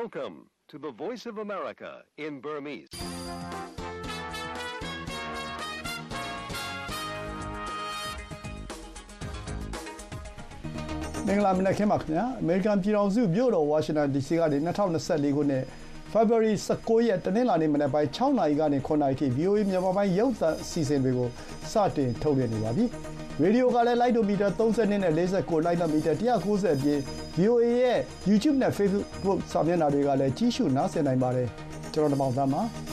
Welcome to the Voice of America in Burmese. ။မင်္ဂလာမနက်ခင်းပါခင်ဗျာ။အမေရိကန်ပြည်ထောင်စုမြို့တော်ဝါရှင်တန် DC ကနေ2024ခုနှစ် February 19ရက်တနင်္လာနေ့မနက်ပိုင်း6နာရီကနေ9နာရီထိ VOA မြန်မာပိုင်းရုပ်သံအစီအစဉ်တွေကိုစတင်ထုတ်လွှင့်နေပါပြီ။ ရေဒီယိုကလည်း လိုက်ဒိုမီတာ32နဲ့49လိုက်ဒိုမီတာ190အပြင် VOA ရဲ့ YouTube နဲ့ Facebook စာမျက်နှာတွေကလည်းကြီးစုနားဆင်နိုင်ပါတယ်။ကျွန်တော်တမောင်သားပါ။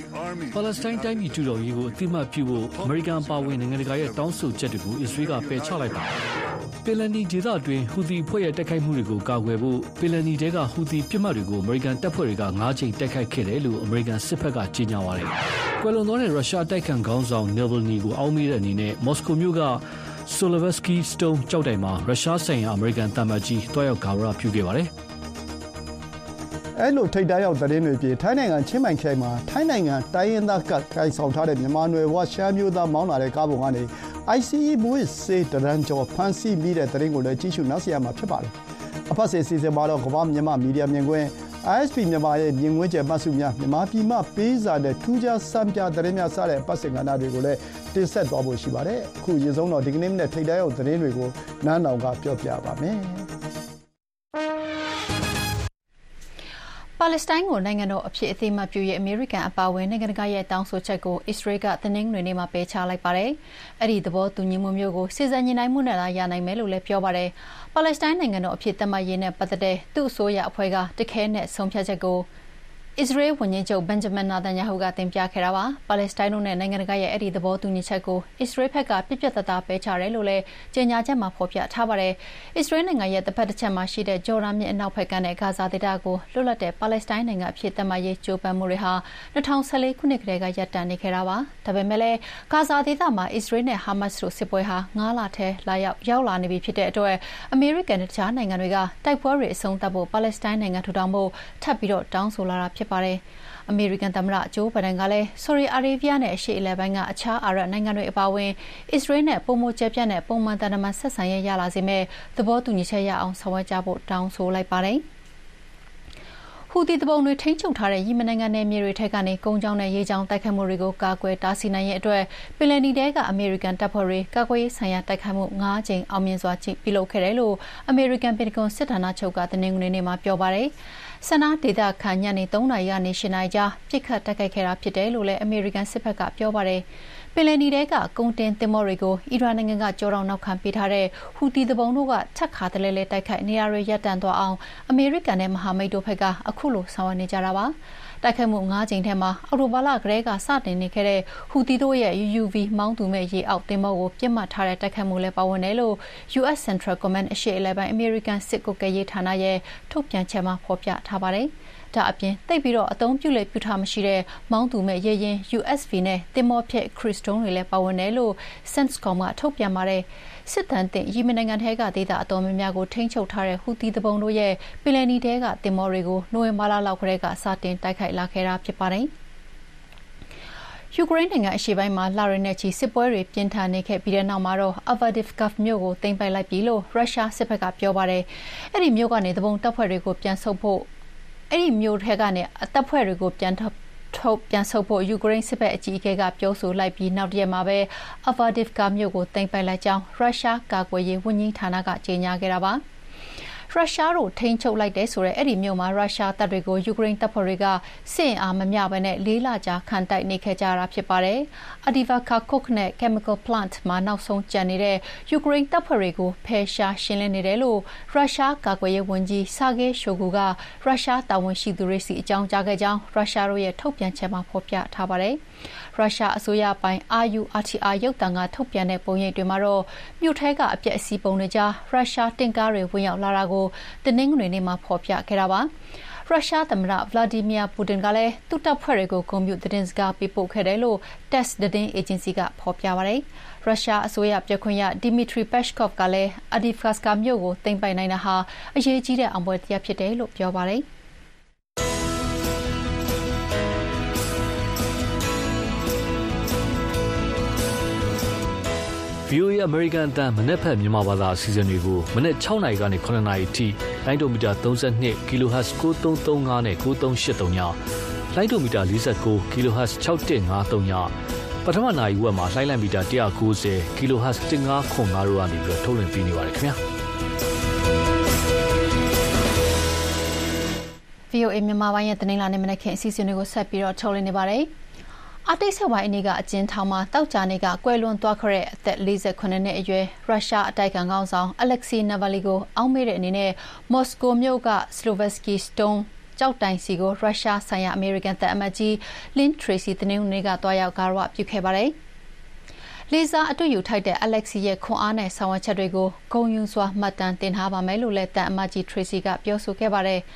။ပါလက်စတိုင်းတိုင်းပြည်ထူထောင်ရေးကိုအသိအမှတ်ပြုဖို့အမေရိကန်ပါဝင်နိုင်ငံတကာရဲ့တောင်းဆိုချက်တွေကိုအစ္စရေးကပယ်ချလိုက်ပါတယ်။ ပင်လယ်နီဒေသအတွင်းဟူသီအဖွဲ့ရဲ့တိုက်ခိုက်မှုတွေကိုကာကွယ်ဖို့ပင်လယ်နီတဲကဟူသီပစ်မှတ်တွေကိုအမေရိကန်တပ်ဖွဲ့တွေက၅ချိန်တိုက်ခိုက်ခဲ့တယ်လို့အမေရိကန်စစ်ဘက်ကကြေညာပါတယ်။ကွယ်လွန်သွားတဲ့ရုရှားတိုက်ခိုက်ခေါင်းဆောင်နယ်ဗယ်နီကိုအောက်မေ့တဲ့အနေနဲ့မော်စကိုမြို့က Solovetsky Stone ကြောက်တိုင်မှာရုရှားဆိုင်ရာအမေရိကန်တမန်ကြီးတွားရောက်ဂါဝရပြုခဲ့ပါတယ်။အဲလိုထိတ်တန်းရောက်သတင်းတွေပြေထိုင်းနိုင်ငံချင်းမိုင်ခရိုင်မှာထိုင်းနိုင်ငံတိုင်းရင်းသားကကိုင်ဆောင်ထားတဲ့မြန်မာနွယ်ဘဝရှမ်းမျိုးသားမောင်းလာတဲ့ကားပုံကနေ ICE မွေးစေးတရန်ကျော်ဖန်စီမိတဲ့သတင်းကိုလည်းကြည့်ရှုနားဆင်ရမှာဖြစ်ပါတယ်။အဖတ်စီစီစဉ်မှာတော့ကမ္ဘာမြန်မာမီဒီယာမြင်ကွင်း ISP မြန်မာရဲ့မြင်ကွင်းကျယ်မှတ်စုများမြန်မာပြည်မှပေးစာတဲ့ထူးခြားစံပြသတင်းများစတဲ့အပတ်စဉ်ကဏ္ဍတွေကိုလည်းတင်ဆက်သွားဖို့ရှိပါတယ်။အခုရေဆုံးတော့ဒီကနေ့မနေ့ထိတ်တန်းရောက်သတင်းတွေကိုနန်းတော်ကပြောပြပါမယ်။ ပါလက်စတိုင်းကိုနိုင်ငံတော်အဖြစ်အသိအမှတ်ပြုရေးအမေရိကန်အပါအဝင်နိုင်ငံတကာရဲ့တောင်းဆိုချက်ကိုအစ္စရေးကတနင်္ဂနွေနေ့မှာပယ်ချလိုက်ပါတယ်။အဲဒီသဘောတူညီမှုမျိုးကိုစေစံညှိနှိုင်းမှုနဲ့သာရနိုင်မယ်လို့လည်းပြောပါတယ်။ပါလက်စတိုင်းနိုင်ငံတော်အဖြစ်သတ်မှတ်ရေးနဲ့ပတ်သက်တဲ့သူ့အစိုးရအဖွဲ့ကတခဲနဲ့ဆုံးဖြတ်ချက်ကို အစ္စရေးဝန်ကြီးချုပ်ဘန်ဂျမင်နာတန်ယာဟုကတင်ပြခဲ့တာပါ။ပါလက်စတိုင်းတို့နဲ့နိုင်ငံတကာရဲ့အဲ့ဒီသဘောတူညီချက်ကိုအစ္စရေးဘက်ကပြစ်ပြတ်သားသားပယ်ချတယ်လို့လည်းကြေညာချက်မှာဖော်ပြထားပါတယ်။အစ္စရေးနိုင်ငံရဲ့တစ်ဖက်တစ်ချက်မှာရှိတဲ့ဂျော်ဒန်မြစ်အနောက်ဘက်ကနဲ့ဂါဇာဒေသကိုလွတ်လပ်တဲ့ပါလက်စတိုင်းနိုင်ငံအဖြစ်သတ်မှတ်ရေးကြိုးပမ်းမှုတွေဟာ2014ခုနှစ်ကတည်းကရပ်တန့်နေခဲ့တာပါ။ဒါပေမဲ့လည်းဂါဇာဒေသမှာအစ္စရေးနဲ့ဟာမတ်စ်တို့စစ်ပွဲဟာ9လထဲလာရောက်ရောက်လာနေပြီဖြစ်တဲ့အတွက်အမေရိကန်နဲ့တခြားနိုင်ငံတွေကတိုက်ပွဲတွေအဆုံးသတ်ဖို့ပါလက်စတိုင်းနိုင်ငံထူထောင်ဖို့ထပ်ပြီးတော့တောင်းဆိုလာတာဖြစ်ပါတယ်။အမေရိကန်သမ္မတဂျိုးဘိုင်ဒန်ကလည်းဆော်ဒီအာရေဗျနဲ့အရှေ့အလယ်ပိုင်းကအခြားအာရပ်နိုင်ငံတွေအပါအဝင်အစ္စရေးနဲ့ပုံမကျပြတ်တဲ့ပုံမှန်တန်တမန်ဆက်ဆံရေးရလာစေမဲ့သဘောတူညီချက်ရအောင်ဆောင်ရွက်ကြဖို့တောင်းဆိုလိုက်ပါတယ်။ဟူသီတပုံတွေထိန်းချုပ်ထားတဲ့ယီမင်နိုင်ငံနယ်မြေတွေထက်ကနေကုန်းကြောင်းနဲ့ရေကြောင်းတိုက်ခိုက်မှုတွေကိုကာကွယ်တားဆီးနိုင်ရေးအတွက်ပင်လယ်နီထဲကအမေရိကန်တပ်ဖွဲ့တွေကာကွယ်ရေးဆိုင်ရာတိုက်ခိုက်မှု၅ကြိမ်အောင်မြင်စွာပြုလုပ်ခဲ့တယ်လို့အမေရိကန်ပင်တဂွန်စစ်ဌာနချုပ်ကတနင်္ဂနွေနေ့မှာပြောပါတယ်။ ဆန္ဒဒေသခံညနေ3နာရီကနေ8နာရီကြားပြစ်ခတ်တိုက်ခိုက်ခဲ့တာဖြစ်တယ်လို့လည်းအမေရိကန်စစ်ဘက်ကပြောပါတယ်။ပင်လယ်နီထဲကကုန်တင်သင်္ဘောတွေကိုအီရန်နိုင်ငံကကြောတောင်နောက်ခံပေးထားတဲ့ဟူသီသူပုန်တို့ကထပ်ခါတလဲလဲတိုက်ခိုက်နေရာတွေရပ်တန့်သွားအောင်အမေရိကန်နဲ့မဟာမိတ်တို့ဘက်ကအခုလိုဆောင်ရွက်နေကြတာပါ။ တိုက်ခိုက်မှု၅ကြိမ်ထဲမှာအော်တိုဘာလကတည်းကစတင်နေခဲ့တဲ့ဟူသီတို့ရဲ့ UUV မောင်းသူမဲ့ရေအောက်သင်္ဘောကိုပြစ်မှတ်ထားတဲ့တိုက်ခိုက်မှုလည်းပါဝင်တယ်လို့ US Central Command အရှေ့အလယ်ပိုင်း American စစ်ကွပ်ကဲရေးဌာနရဲ့ထုတ်ပြန်ချက်မှာဖော်ပြထားပါတယ်။ဒါအပြင်သိပ်ပြီးတော့အသုံးပြုလေပြုထားမရှိတဲ့မောင်းသူမဲ့ရေရင် USV နဲ့တင်မောဖြက်ခရစ်စတုန်းတွေလည်းပါဝင်တယ်လို့ Senscom ကထုတ်ပြန်ပါတယ် စစ်တမ်းတင်ယီမင်နိုင်ငံထဲကဒေသအတော်များများကိုထိန်းချုပ်ထားတဲ့ဟူသီတပုံတို့ရဲ့ပင်လယ်နီထဲကတင်မောတွေကိုနိုဝင်ဘာလလောက်ကတည်းကစတင်တိုက်ခိုက်လာခဲ့တာဖြစ်ပါတယ်ယူကရိန်းနိုင်ငံအရှေ့ပိုင်းမှာလရင်းနဲ့ချီစစ်ပွဲတွေပြင်းထန်နေခဲ့ပြီးတဲ့နောက်မှာတော့ Avdiivka မြို့ကိုသိမ်းပိုက်လိုက်ပြီလို့ရုရှားစစ်ဘက်ကပြောပါတယ်။အဲ့ဒီမြို့ကနေတပုံတပ်ဖွဲ့တွေကိုပြန်ဆုတ်ဖို့အဲ့ဒီမြို့ထဲကနေအသက်ဖွဲ့တွေကိုပြန် ထုတ်ပြန်ဆုတ်ဖို့ ယူကရိန်းစစ်ဘက်အကြီးအကဲက ပြောဆိုလိုက်ပြီးနောက်တရက်မှာပဲ Avdiivka မြို့ကို သိမ်းပိုက်လိုက်ကြောင်း ရုရှားကာကွယ်ရေးဝန်ကြီးဌာနက ကြေညာခဲ့တာပါ။ ရုရှားတို့ထိန်းချုပ်လိုက်တယ်ဆိုတဲ့အဲ့ဒီမြို့မှာရုရှားတပ်တွေကိုယူကရိန်းတပ်ဖွဲ့တွေကစစ်အင်အားမမျှဘဲနဲ့လေးလကြာခံတိုက်နေခဲ့ကြတာဖြစ်ပါတယ်။ Avdiivka Coke နဲ့ Chemical Plant မှာနောက်ဆုံးကျန်နေတဲ့ယူကရိန်းတပ်ဖွဲ့တွေကိုဖယ်ရှားရှင်းလင်းနေတယ်လို့ရုရှားကာကွယ်ရေးဝန်ကြီး Sergei Shoigu ကရုရှားတာဝန်ရှိသူတွေစီအကြောင်းကြားခဲ့ကြောင်းရုရှားတို့ရဲ့ထုတ်ပြန်ချက်မှာဖော်ပြထားပါတယ်။ ရုရှားအစိုးရပိုင် RURTR ရုပ်သံကထုတ်ပြန်တဲ့ပုံရိပ်တွေမှာတော့ မြို့ထဲက အပျက်အစီးပုံတွေကြား ရုရှားတင့်ကားတွေ ဝင်ရောက်လာတာကို တနင်္ဂနွေနေ့မှာ ဖော်ပြခဲ့တာပါ။ရုရှားသမ္မတ ဗလာဒီမီယာပူတင်ကလည်း သူ့တပ်ဖွဲ့တွေကို ဂုဏ်ပြုသတင်းစကားပေးပို့ခဲ့တယ်လို့ TASS သတင်းအေဂျင်စီက ဖော်ပြပါတယ်။ရုရှားအစိုးရပြောခွင့်ရ Dmitry Peskov ကလည်း Avdiivka မြို့ကို သိမ်းပိုက်နိုင်တာဟာ အရေးကြီးတဲ့အောင်ပွဲတရပ်ဖြစ်တယ်လို့ ပြောပါတယ်။ VOA American အတန်းမနေ့ဖက်မြန်မာဘာသာအစီအစဉ်တွေကိုမနေ့6နာရီကနေ9နာရီထိလိုင်းဒိုမီတာ32 kHz 9335နဲ့9383ညလိုင်းဒိုမီတာ49 kHz 6153ညပထမနာရီဝက်မှာလိုင်းလိုင်းမီတာ190 kHz 1505တို့ကနေပြီးထုတ်လွှင့်ပေးနေပါတယ်ခင်ဗျာ VOA မြန်မာပိုင်းရဲ့တင်းလာနေမနေ့ခင်အစီအစဉ်တွေကိုဆက်ပြီးတော့ထုတ်လွှင့်နေပါတယ်။ အာတိတ်ဆက်ပိုင်းအနေကအကျဉ်းထောင်မှာတောက်ကြနေကကွယ်လွန်သွားခဲ့တဲ့အသက်48နှစ်အရွယ်ရုရှားအတိုက်ခံခေါင်းဆောင်အလက်ဆီနာဗာလီကိုအောက်မေ့တဲ့အနေနဲ့မော်စကိုမြို့ကစလိုဗက်စကီစတုန်းကြောက်တိုင်စီကိုရုရှားဆိုင်ရာအမေရိကန်တပ်အမတ်ကြီးလင်းထရေစီတနင်္ဂနွေကတွားရောက်ကာရဝပြုခဲ့ပါတယ်။လေးစားအတူယူထိုက်တဲ့အလက်ဆီရဲ့ခွန်အားနဲ့ဆောင်ရွက်ချက်တွေကိုဂုဏ်ယူစွာမှတ်တမ်းတင်ထားပါမယ်လို့လည်းတပ်အမတ်ကြီးထရေစီကပြောဆိုခဲ့ပါတယ်။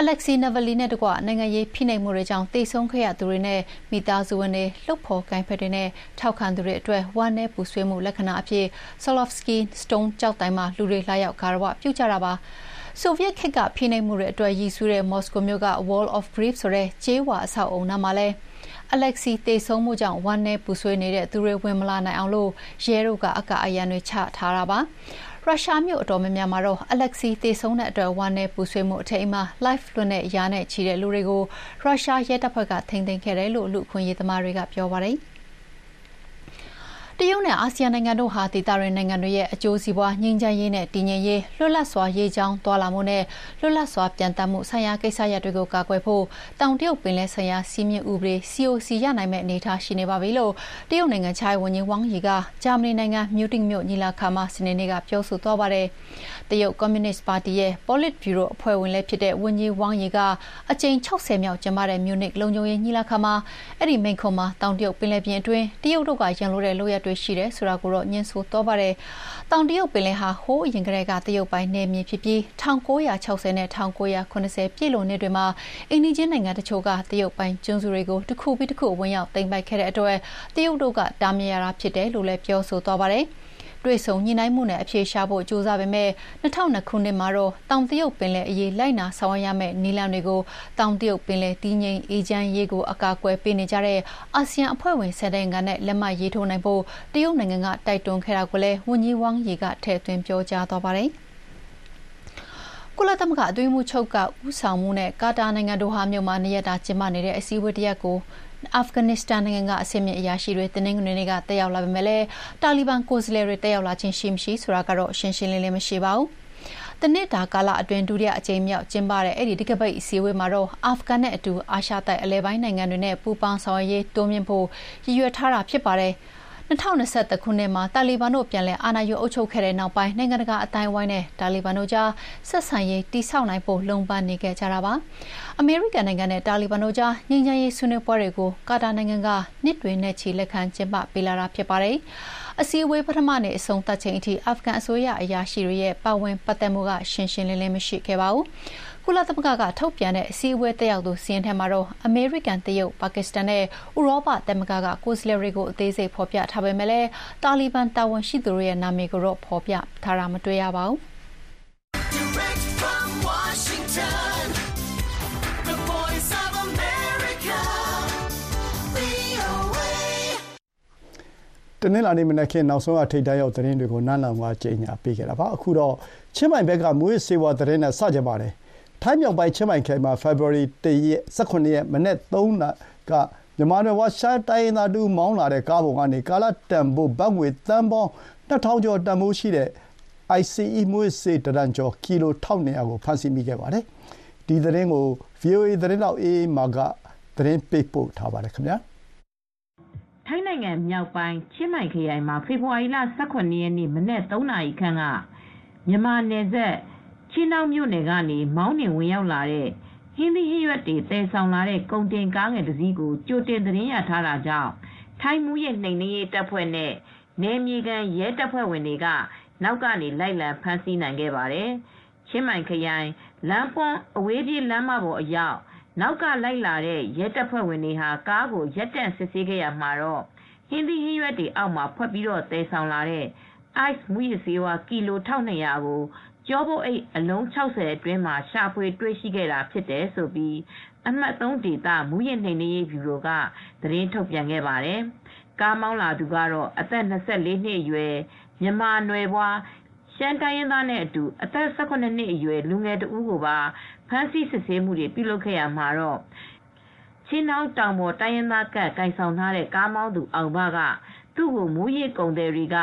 အလက်ဆီနာဗလီနဲ့တကွနိုင်ငံရေးဖိနှိပ်မှုတွေကြောင့်တိတ်ဆုံးခဲ့ရသူတွေနဲ့မိသားစုဝင်တွေလှုပ်ဖော်ကိုင်းဖက်တွေနဲ့ထောက်ခံသူတွေအတွက်ဝမ်းနည်းပူဆွေးမှုလက္ခဏာအဖြစ် Solovsky Stone ကြောက်တိုင်းမှာလူတွေလာရောက်ကာရဝပြုကြတာပါဆိုဗီယက်ခေတ်ကဖိနှိပ်မှုတွေအတွက်ရည်စူးတဲ့မော်စကိုမြို့က Wall of Grief ဆိုတဲ့ကျေးဝါအဆောက်အုံနားမှာလဲအလက်ဆီတေဆုံးမှုကြောင့်ဝမ်းနည်းပူဆွေးနေတဲ့သူတွေဝင်မလာနိုင်အောင်လို့ရဲတို့ကအကအယံတွေချထားတာပါ ရုရှားမြို့အတော်များများမှာတော့အလက်ဆီသေဆုံးတဲ့အတွက်ဝမ်းနည်းပူဆွေးမှုအထိမ်းအမှ live လွှင့်တဲ့ ရာနဲ့ချီတဲ့လူတွေကို ရုရှားရဲတပ်ဖွဲ့က ထိန်းသိမ်းခဲ့တယ်လို့ လူအခွင့်အရေးသမားတွေက ပြောပါတယ်။ တရုတ်နဲ့ အာဆီယံနိုင်ငံတို့ဟာ ဒေသတွင်းနိုင်ငံတွေရဲ့ အကျိုးစီးပွားငြိမ်းချမ်းရေးနဲ့ တည်ငြိမ်ရေး လွတ်လပ်စွာ ရေးချောင်းသွားလာမှုနဲ့ လွတ်လပ်စွာပြန်တမ်းမှုဆိုင်ရာကိစ္စရပ်တွေကို ကာကွယ်ဖို့ တောင်တရုတ်ပင်လယ်ဆိုင်ရာစီးမြင့်ဥပဒေ COC ရနိုင်မဲ့အနေအထားရှိနေပါပြီလို့ တရုတ်နိုင်ငံခြားရေးဝန်ကြီးဝမ်ယီကဂျာမနီနိုင်ငံ မြူတင်မြို့ညီလာခံမှာ စနေနေ့က ပြောဆိုသွားပါတယ်။ တရုတ်ကွန်မြူနစ်ပါတီရဲ့ Polit Bureau အဖွဲ့ဝင်လည်းဖြစ်တဲ့ဝန်ကြီးဝမ်ယီကအကြိမ်60မြောက်ကျင်းပတဲ့မြူနစ်လုံခြုံရေးညီလာခံမှာအဲ့ဒီမိန့်ခွန်းမှာတောင်တရုတ်ပင်လယ်ပြင်အတွင်းတရုတ်တို့ကရန်လိုတဲ့လုပ်ရပ်တွေရှိတယ်ဆိုတာကိုတော့ညှင်းဆိုသွားပါတယ်။တောင်တရုတ်ပင်လယ်ဟာဟိုးအရင်ကတည်းကတရုတ်ပိုင်းနယ်မြေဖြစ်ပြီး1960နဲ့1980ပြည့်လွန်နှစ်တွေမှာအိန္ဒိချင်းနိုင်ငံတချို့ကတရုတ်ပိုင်းကျွန်းစုတွေကိုတစ်ခုပြီးတစ်ခုဝင်ရောက်သိမ်းပိုက်ခဲ့တဲ့အတွက်တရုတ်တို့ကတားမြစ်ရတာဖြစ်တယ်လို့လည်းပြောဆိုသွားပါတယ်။ တွေ့ဆုံညှိနှိုင်းမှုနဲ့အဖြေရှာဖို့ကြိုးစားပေမဲ့2002ခုနှစ်မှာတော့တောင်တရုတ်ပင်လယ်အရေးလိုက်နာဆောင်ရွက်ရမယ့်နည်းလမ်းတွေကိုတောင်တရုတ်ပင်လယ်တည်ငြိမ်အေးချမ်းရေးကိုအကာအကွယ်ပေးနေကြတဲ့အာဆီယံအဖွဲ့ဝင်၁၀နိုင်ငံနဲ့လက်မှတ်ရေးထိုးနိုင်ဖို့တရုတ်နိုင်ငံကတိုက်တွန်းခဲ့တာကိုလည်းဝန်ကြီးဝမ်ယီကထည့်သွင်းပြောကြားသွားပါတယ်။ကုလသမဂ္ဂအတွင်းမှုချုပ်ကဥဆောင်မှုနဲ့ကာတာနိုင်ငံဒိုဟာမြို့မှာနေရတာကျင်းပနေတဲ့အစည်းအဝေးတရက်ကို အာဖဂန်နစ္စတန်နိုင်ငံကအဆင့်မြင့်အရာရှိတွေတနင်္ဂနွေနေ့ကတက်ရောက်လာပေမဲ့လည်းတာလီဘန်ကိုယ်စားလှယ်တွေတက်ရောက်လာခြင်းရှိမရှိဆိုတာကတော့ရှင်းရှင်းလင်းလင်းမရှိပါဘူး။တနှစ်တာကာလအတွင်းဒုတိယအကြိမ်မြောက်ကျင်းပတဲ့အဲ့ဒီတကပိတ်အစည်းအဝေးမှာတော့အာဖဂန်နဲ့အတူအာရှတိုက်အလဲပိုင်းနိုင်ငံတွေနဲ့ပူးပေါင်းဆောင်ရွက်ရေးတိုးမြှင့်ဖို့ရည်ရွယ်ထားတာဖြစ်ပါတယ်။ 2021ခုနှစ်မှာ တာလီဘန်တို့ ပြန်လည်အာဏာယူအုပ်ချုပ်ခဲ့တဲ့နောက်ပိုင်း နိုင်ငံတကာအတိုင်းအဝိုင်းနဲ့ တာလီဘန်တို့ကြား ဆက်ဆံရေးတိစောက်နိုင်ဖို့ လုံပန်းနေခဲ့ကြတာပါ။အမေရိကန်နိုင်ငံနဲ့ တာလီဘန်တို့ကြား ငြိမ်းချမ်းရေးဆွေးနွေးပွဲတွေကို ကာတာနိုင်ငံက နှစ်တွေနဲ့ချီ လက်ခံကျင်းပပေးလာတာဖြစ်ပါတယ်။အစည်းအဝေး ပထမနေ့ အဆုံးသတ်ချိန်အထိ အာဖဂန်အစိုးရအရာရှိတွေရဲ့ ပါဝင်ပတ်သက်မှုက ရှင်းရှင်းလင်းလင်းမရှိခဲ့ပါဘူး။ ကုလသမဂ္ဂကထုတ်ပြန်တဲ့အစည်းအဝေးတက်ရောက်သူစာရင်းထဲမှာတော့အမေရိကန်၊တရုတ်၊ပါကစ္စတန်နဲ့ဥရောပသမဂ္ဂကကိုယ်စားလှယ်တွေကိုအသေးစိတ်ဖော်ပြထားပေမဲ့လည်းတာလီဘန်တာဝန်ရှိသူတွေရဲ့နာမည်ကိုတော့ဖော်ပြထားတာမတွေ့ရပါဘူး။တနင်္လာနေ့မနက်ခင်းနောက်ဆုံးအထိပ်တန်းရောက်သတင်းတွေကိုနန်းလောင်ကကြေညာပေးခဲ့တာပါအခုတော့ချင်းမိုင်ဘက်ကမွေးစေဝါသတင်းနဲ့စကြပါတယ်။ ထိုင်းမြောက်ပိုင်းချင်းမိုင်ခရိုင်မှာ ဖေဖော်ဝါရီ၁ရက်၁၇ ရက် မနက် ၃ နာရီက မြန်မာနွယ်ဖွား ရှမ်းတိုင်းရင်းသားတဦးမောင်းလာတဲ့ ကားပေါ်ကနေ ကာလတန်ဖိုး ဘတ်ငွေ သန်းပေါင်း ၂,၀၀၀ ကျော်တန်ဖိုးရှိတဲ့ ICE မူးယစ်ဆေး တတန်ကျော် ကီလို ၁,၂၀၀ ကို ဖမ်းဆီးမိခဲ့ပါတယ်။ဒီသတင်းကို VOA သတင်းထောက် အေးအေးမာက သတင်းပေးပို့ထားပါတယ်။ထိုင်းနိုင်ငံမြောက်ပိုင်း ချင်းမိုင်ခရိုင်မှာ ဖေဖေါ်ဝါရီလ ၁၇ ရက်နေ့ မနက် ၃ နာရီခန့်က မြန်မာနယ်စပ် ချင်းတောင်မြို့နယ်ကနေမောင်းနှင်ဝင်ရောက်လာတဲ့ဟင်းသီးဟင်းရွက်တွေသယ်ဆောင်လာတဲ့ကုန်တင်ကားငယ်တစ်စီးကိုကြိုတင်သတင်းရထားတာကြောင့်ထိုင်းမူးယစ်နှိမ်နင်းရေးတပ်ဖွဲ့နဲ့နယ်မြေခံရဲတပ်ဖွဲ့ဝင်တွေကနောက်ကနေလိုက်လံဖမ်းဆီးနိုင်ခဲ့ပါတယ်။ချင်းမိုင်ခရိုင်လမ်းပွန်းအဝေးပြေးလမ်းမပေါ်အရောက်နောက်ကလိုက်လာတဲ့ရဲတပ်ဖွဲ့ဝင်တွေဟာကားကိုရက်တန့်စစ်ဆေးခဲ့ရမှာတော့ဟင်းသီးဟင်းရွက်တွေအောက်မှာဖွက်ပြီးတော့သယ်ဆောင်လာတဲ့ ice မူးယစ်ဆေးဝါးကီလို1200ကို ကျောပိုးအိတ်အလုံး60အတွင်းမှာရှာဖွေတွေ့ရှိခဲ့တာဖြစ်တယ်လို့အမှတ်3ဒေသမူးယစ်နှိမ်နင်းရေးဗျူရိုကသတင်းထုတ်ပြန်ခဲ့ပါတယ်။ကားမောင်းလာသူကတော့အသက်၂၄နှစ်အရွယ်မြန်မာနွယ်ဖွားရှမ်းတိုင်းရင်းသားနဲ့အတူအသက်၁၇နှစ်အရွယ်လူငယ်တဦးကိုပါဖမ်းဆီးစစ်ဆေးခဲ့ရာမှာတော့ချင်းဒေါင်းတောင်ပေါ်တိုင်းရင်းသားကဒ်ကိုင်ဆောင်ထားတဲ့ကားမောင်းသူအောင်ဘကသူ့ကိုမူးယစ်ကုန်သည်တွေက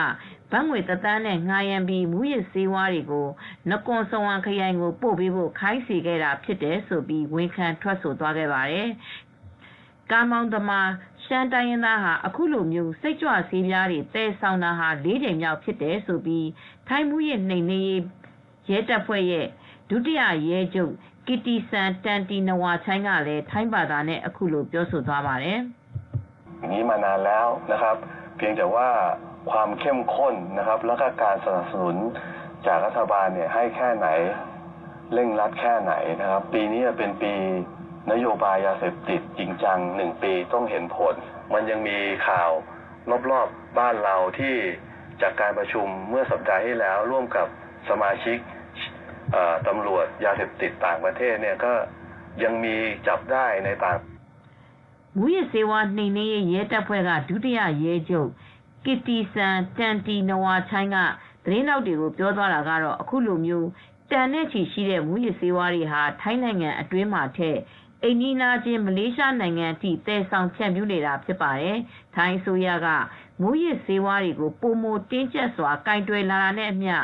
ဘတ်ငွေတသန်းနဲ့ငှားရမ်းပြီးမူးယစ်ဆေးဝါးတွေကို နကွန်စဝမ်ခရိုင်ကိုပို့ပေးဖို့ခိုင်းစေခဲ့တာဖြစ်တယ်ဆိုပြီးဝန်ခံထွက်ဆိုသွားခဲ့ပါတယ်။ကားမောင်းသမားရှမ်းတိုင်းရင်းသားဟာအခုလိုမျိုးစိတ်ကြွဆေးပြားတွေသယ်ဆောင်တာဟာ၄ကြိမ်မြောက်ဖြစ်တယ်ဆိုပြီးထိုင်းမူးယစ်နှိမ်နင်းရေးရဲတပ်ဖွဲ့ရဲ့ဒုတိယရဲချုပ်ကီတီဆန်တန်တီနဝါချိုင်းကလည်းထိုင်းဘာသာနဲ့အခုလိုပြောဆိုသွားပါတယ်။นี้มานานแล้วนะครับเพียงแต่ว่า ความเข้มข้นนะครับ แล้วก็การสนับสนุนจากรัฐบาลเนี่ยให้แค่ไหนเร่งรัดแค่ไหนนะครับ ปีนี้เป็นปีนโยบายยาเสพติดจริงจังหนึ่งปีต้องเห็นผล มันยังมีข่าวรอบๆบ้านเราที่จากการประชุมเมื่อสัปดาห์ที่แล้ว ร่วมกับสมาชิกตำรวจยาเสพติดต่างประเทศเนี่ยก็ยังมีจับได้ในต่างမူရစေဝါနှိမ်နှင်းရေးရဲတပ်ဖွဲ့ကဒုတိယရဲချုပ် ကစ်တီဆန်တန်တီနဝါချိုင်းကသတင်းတောက်တွေကိုပြောသွားတာကတော့အခုလိုမျိုးတန်တဲ့ချီရှိတဲ့မူရစေဝါတွေဟာထိုင်းနိုင်ငံအတွင်းမှာထက်အိန္ဒိနာချင်းမလေးရှားနိုင်ငံအထိတည်ဆောင်ဖြန့်ဖြူးနေတာဖြစ်ပါတယ်။ထိုင်းဆိုရကမူရစ်စေဝါတွေကိုပုံမတင်းကျပ်စွာကင်တွယ်လာတာနဲ့အမျှ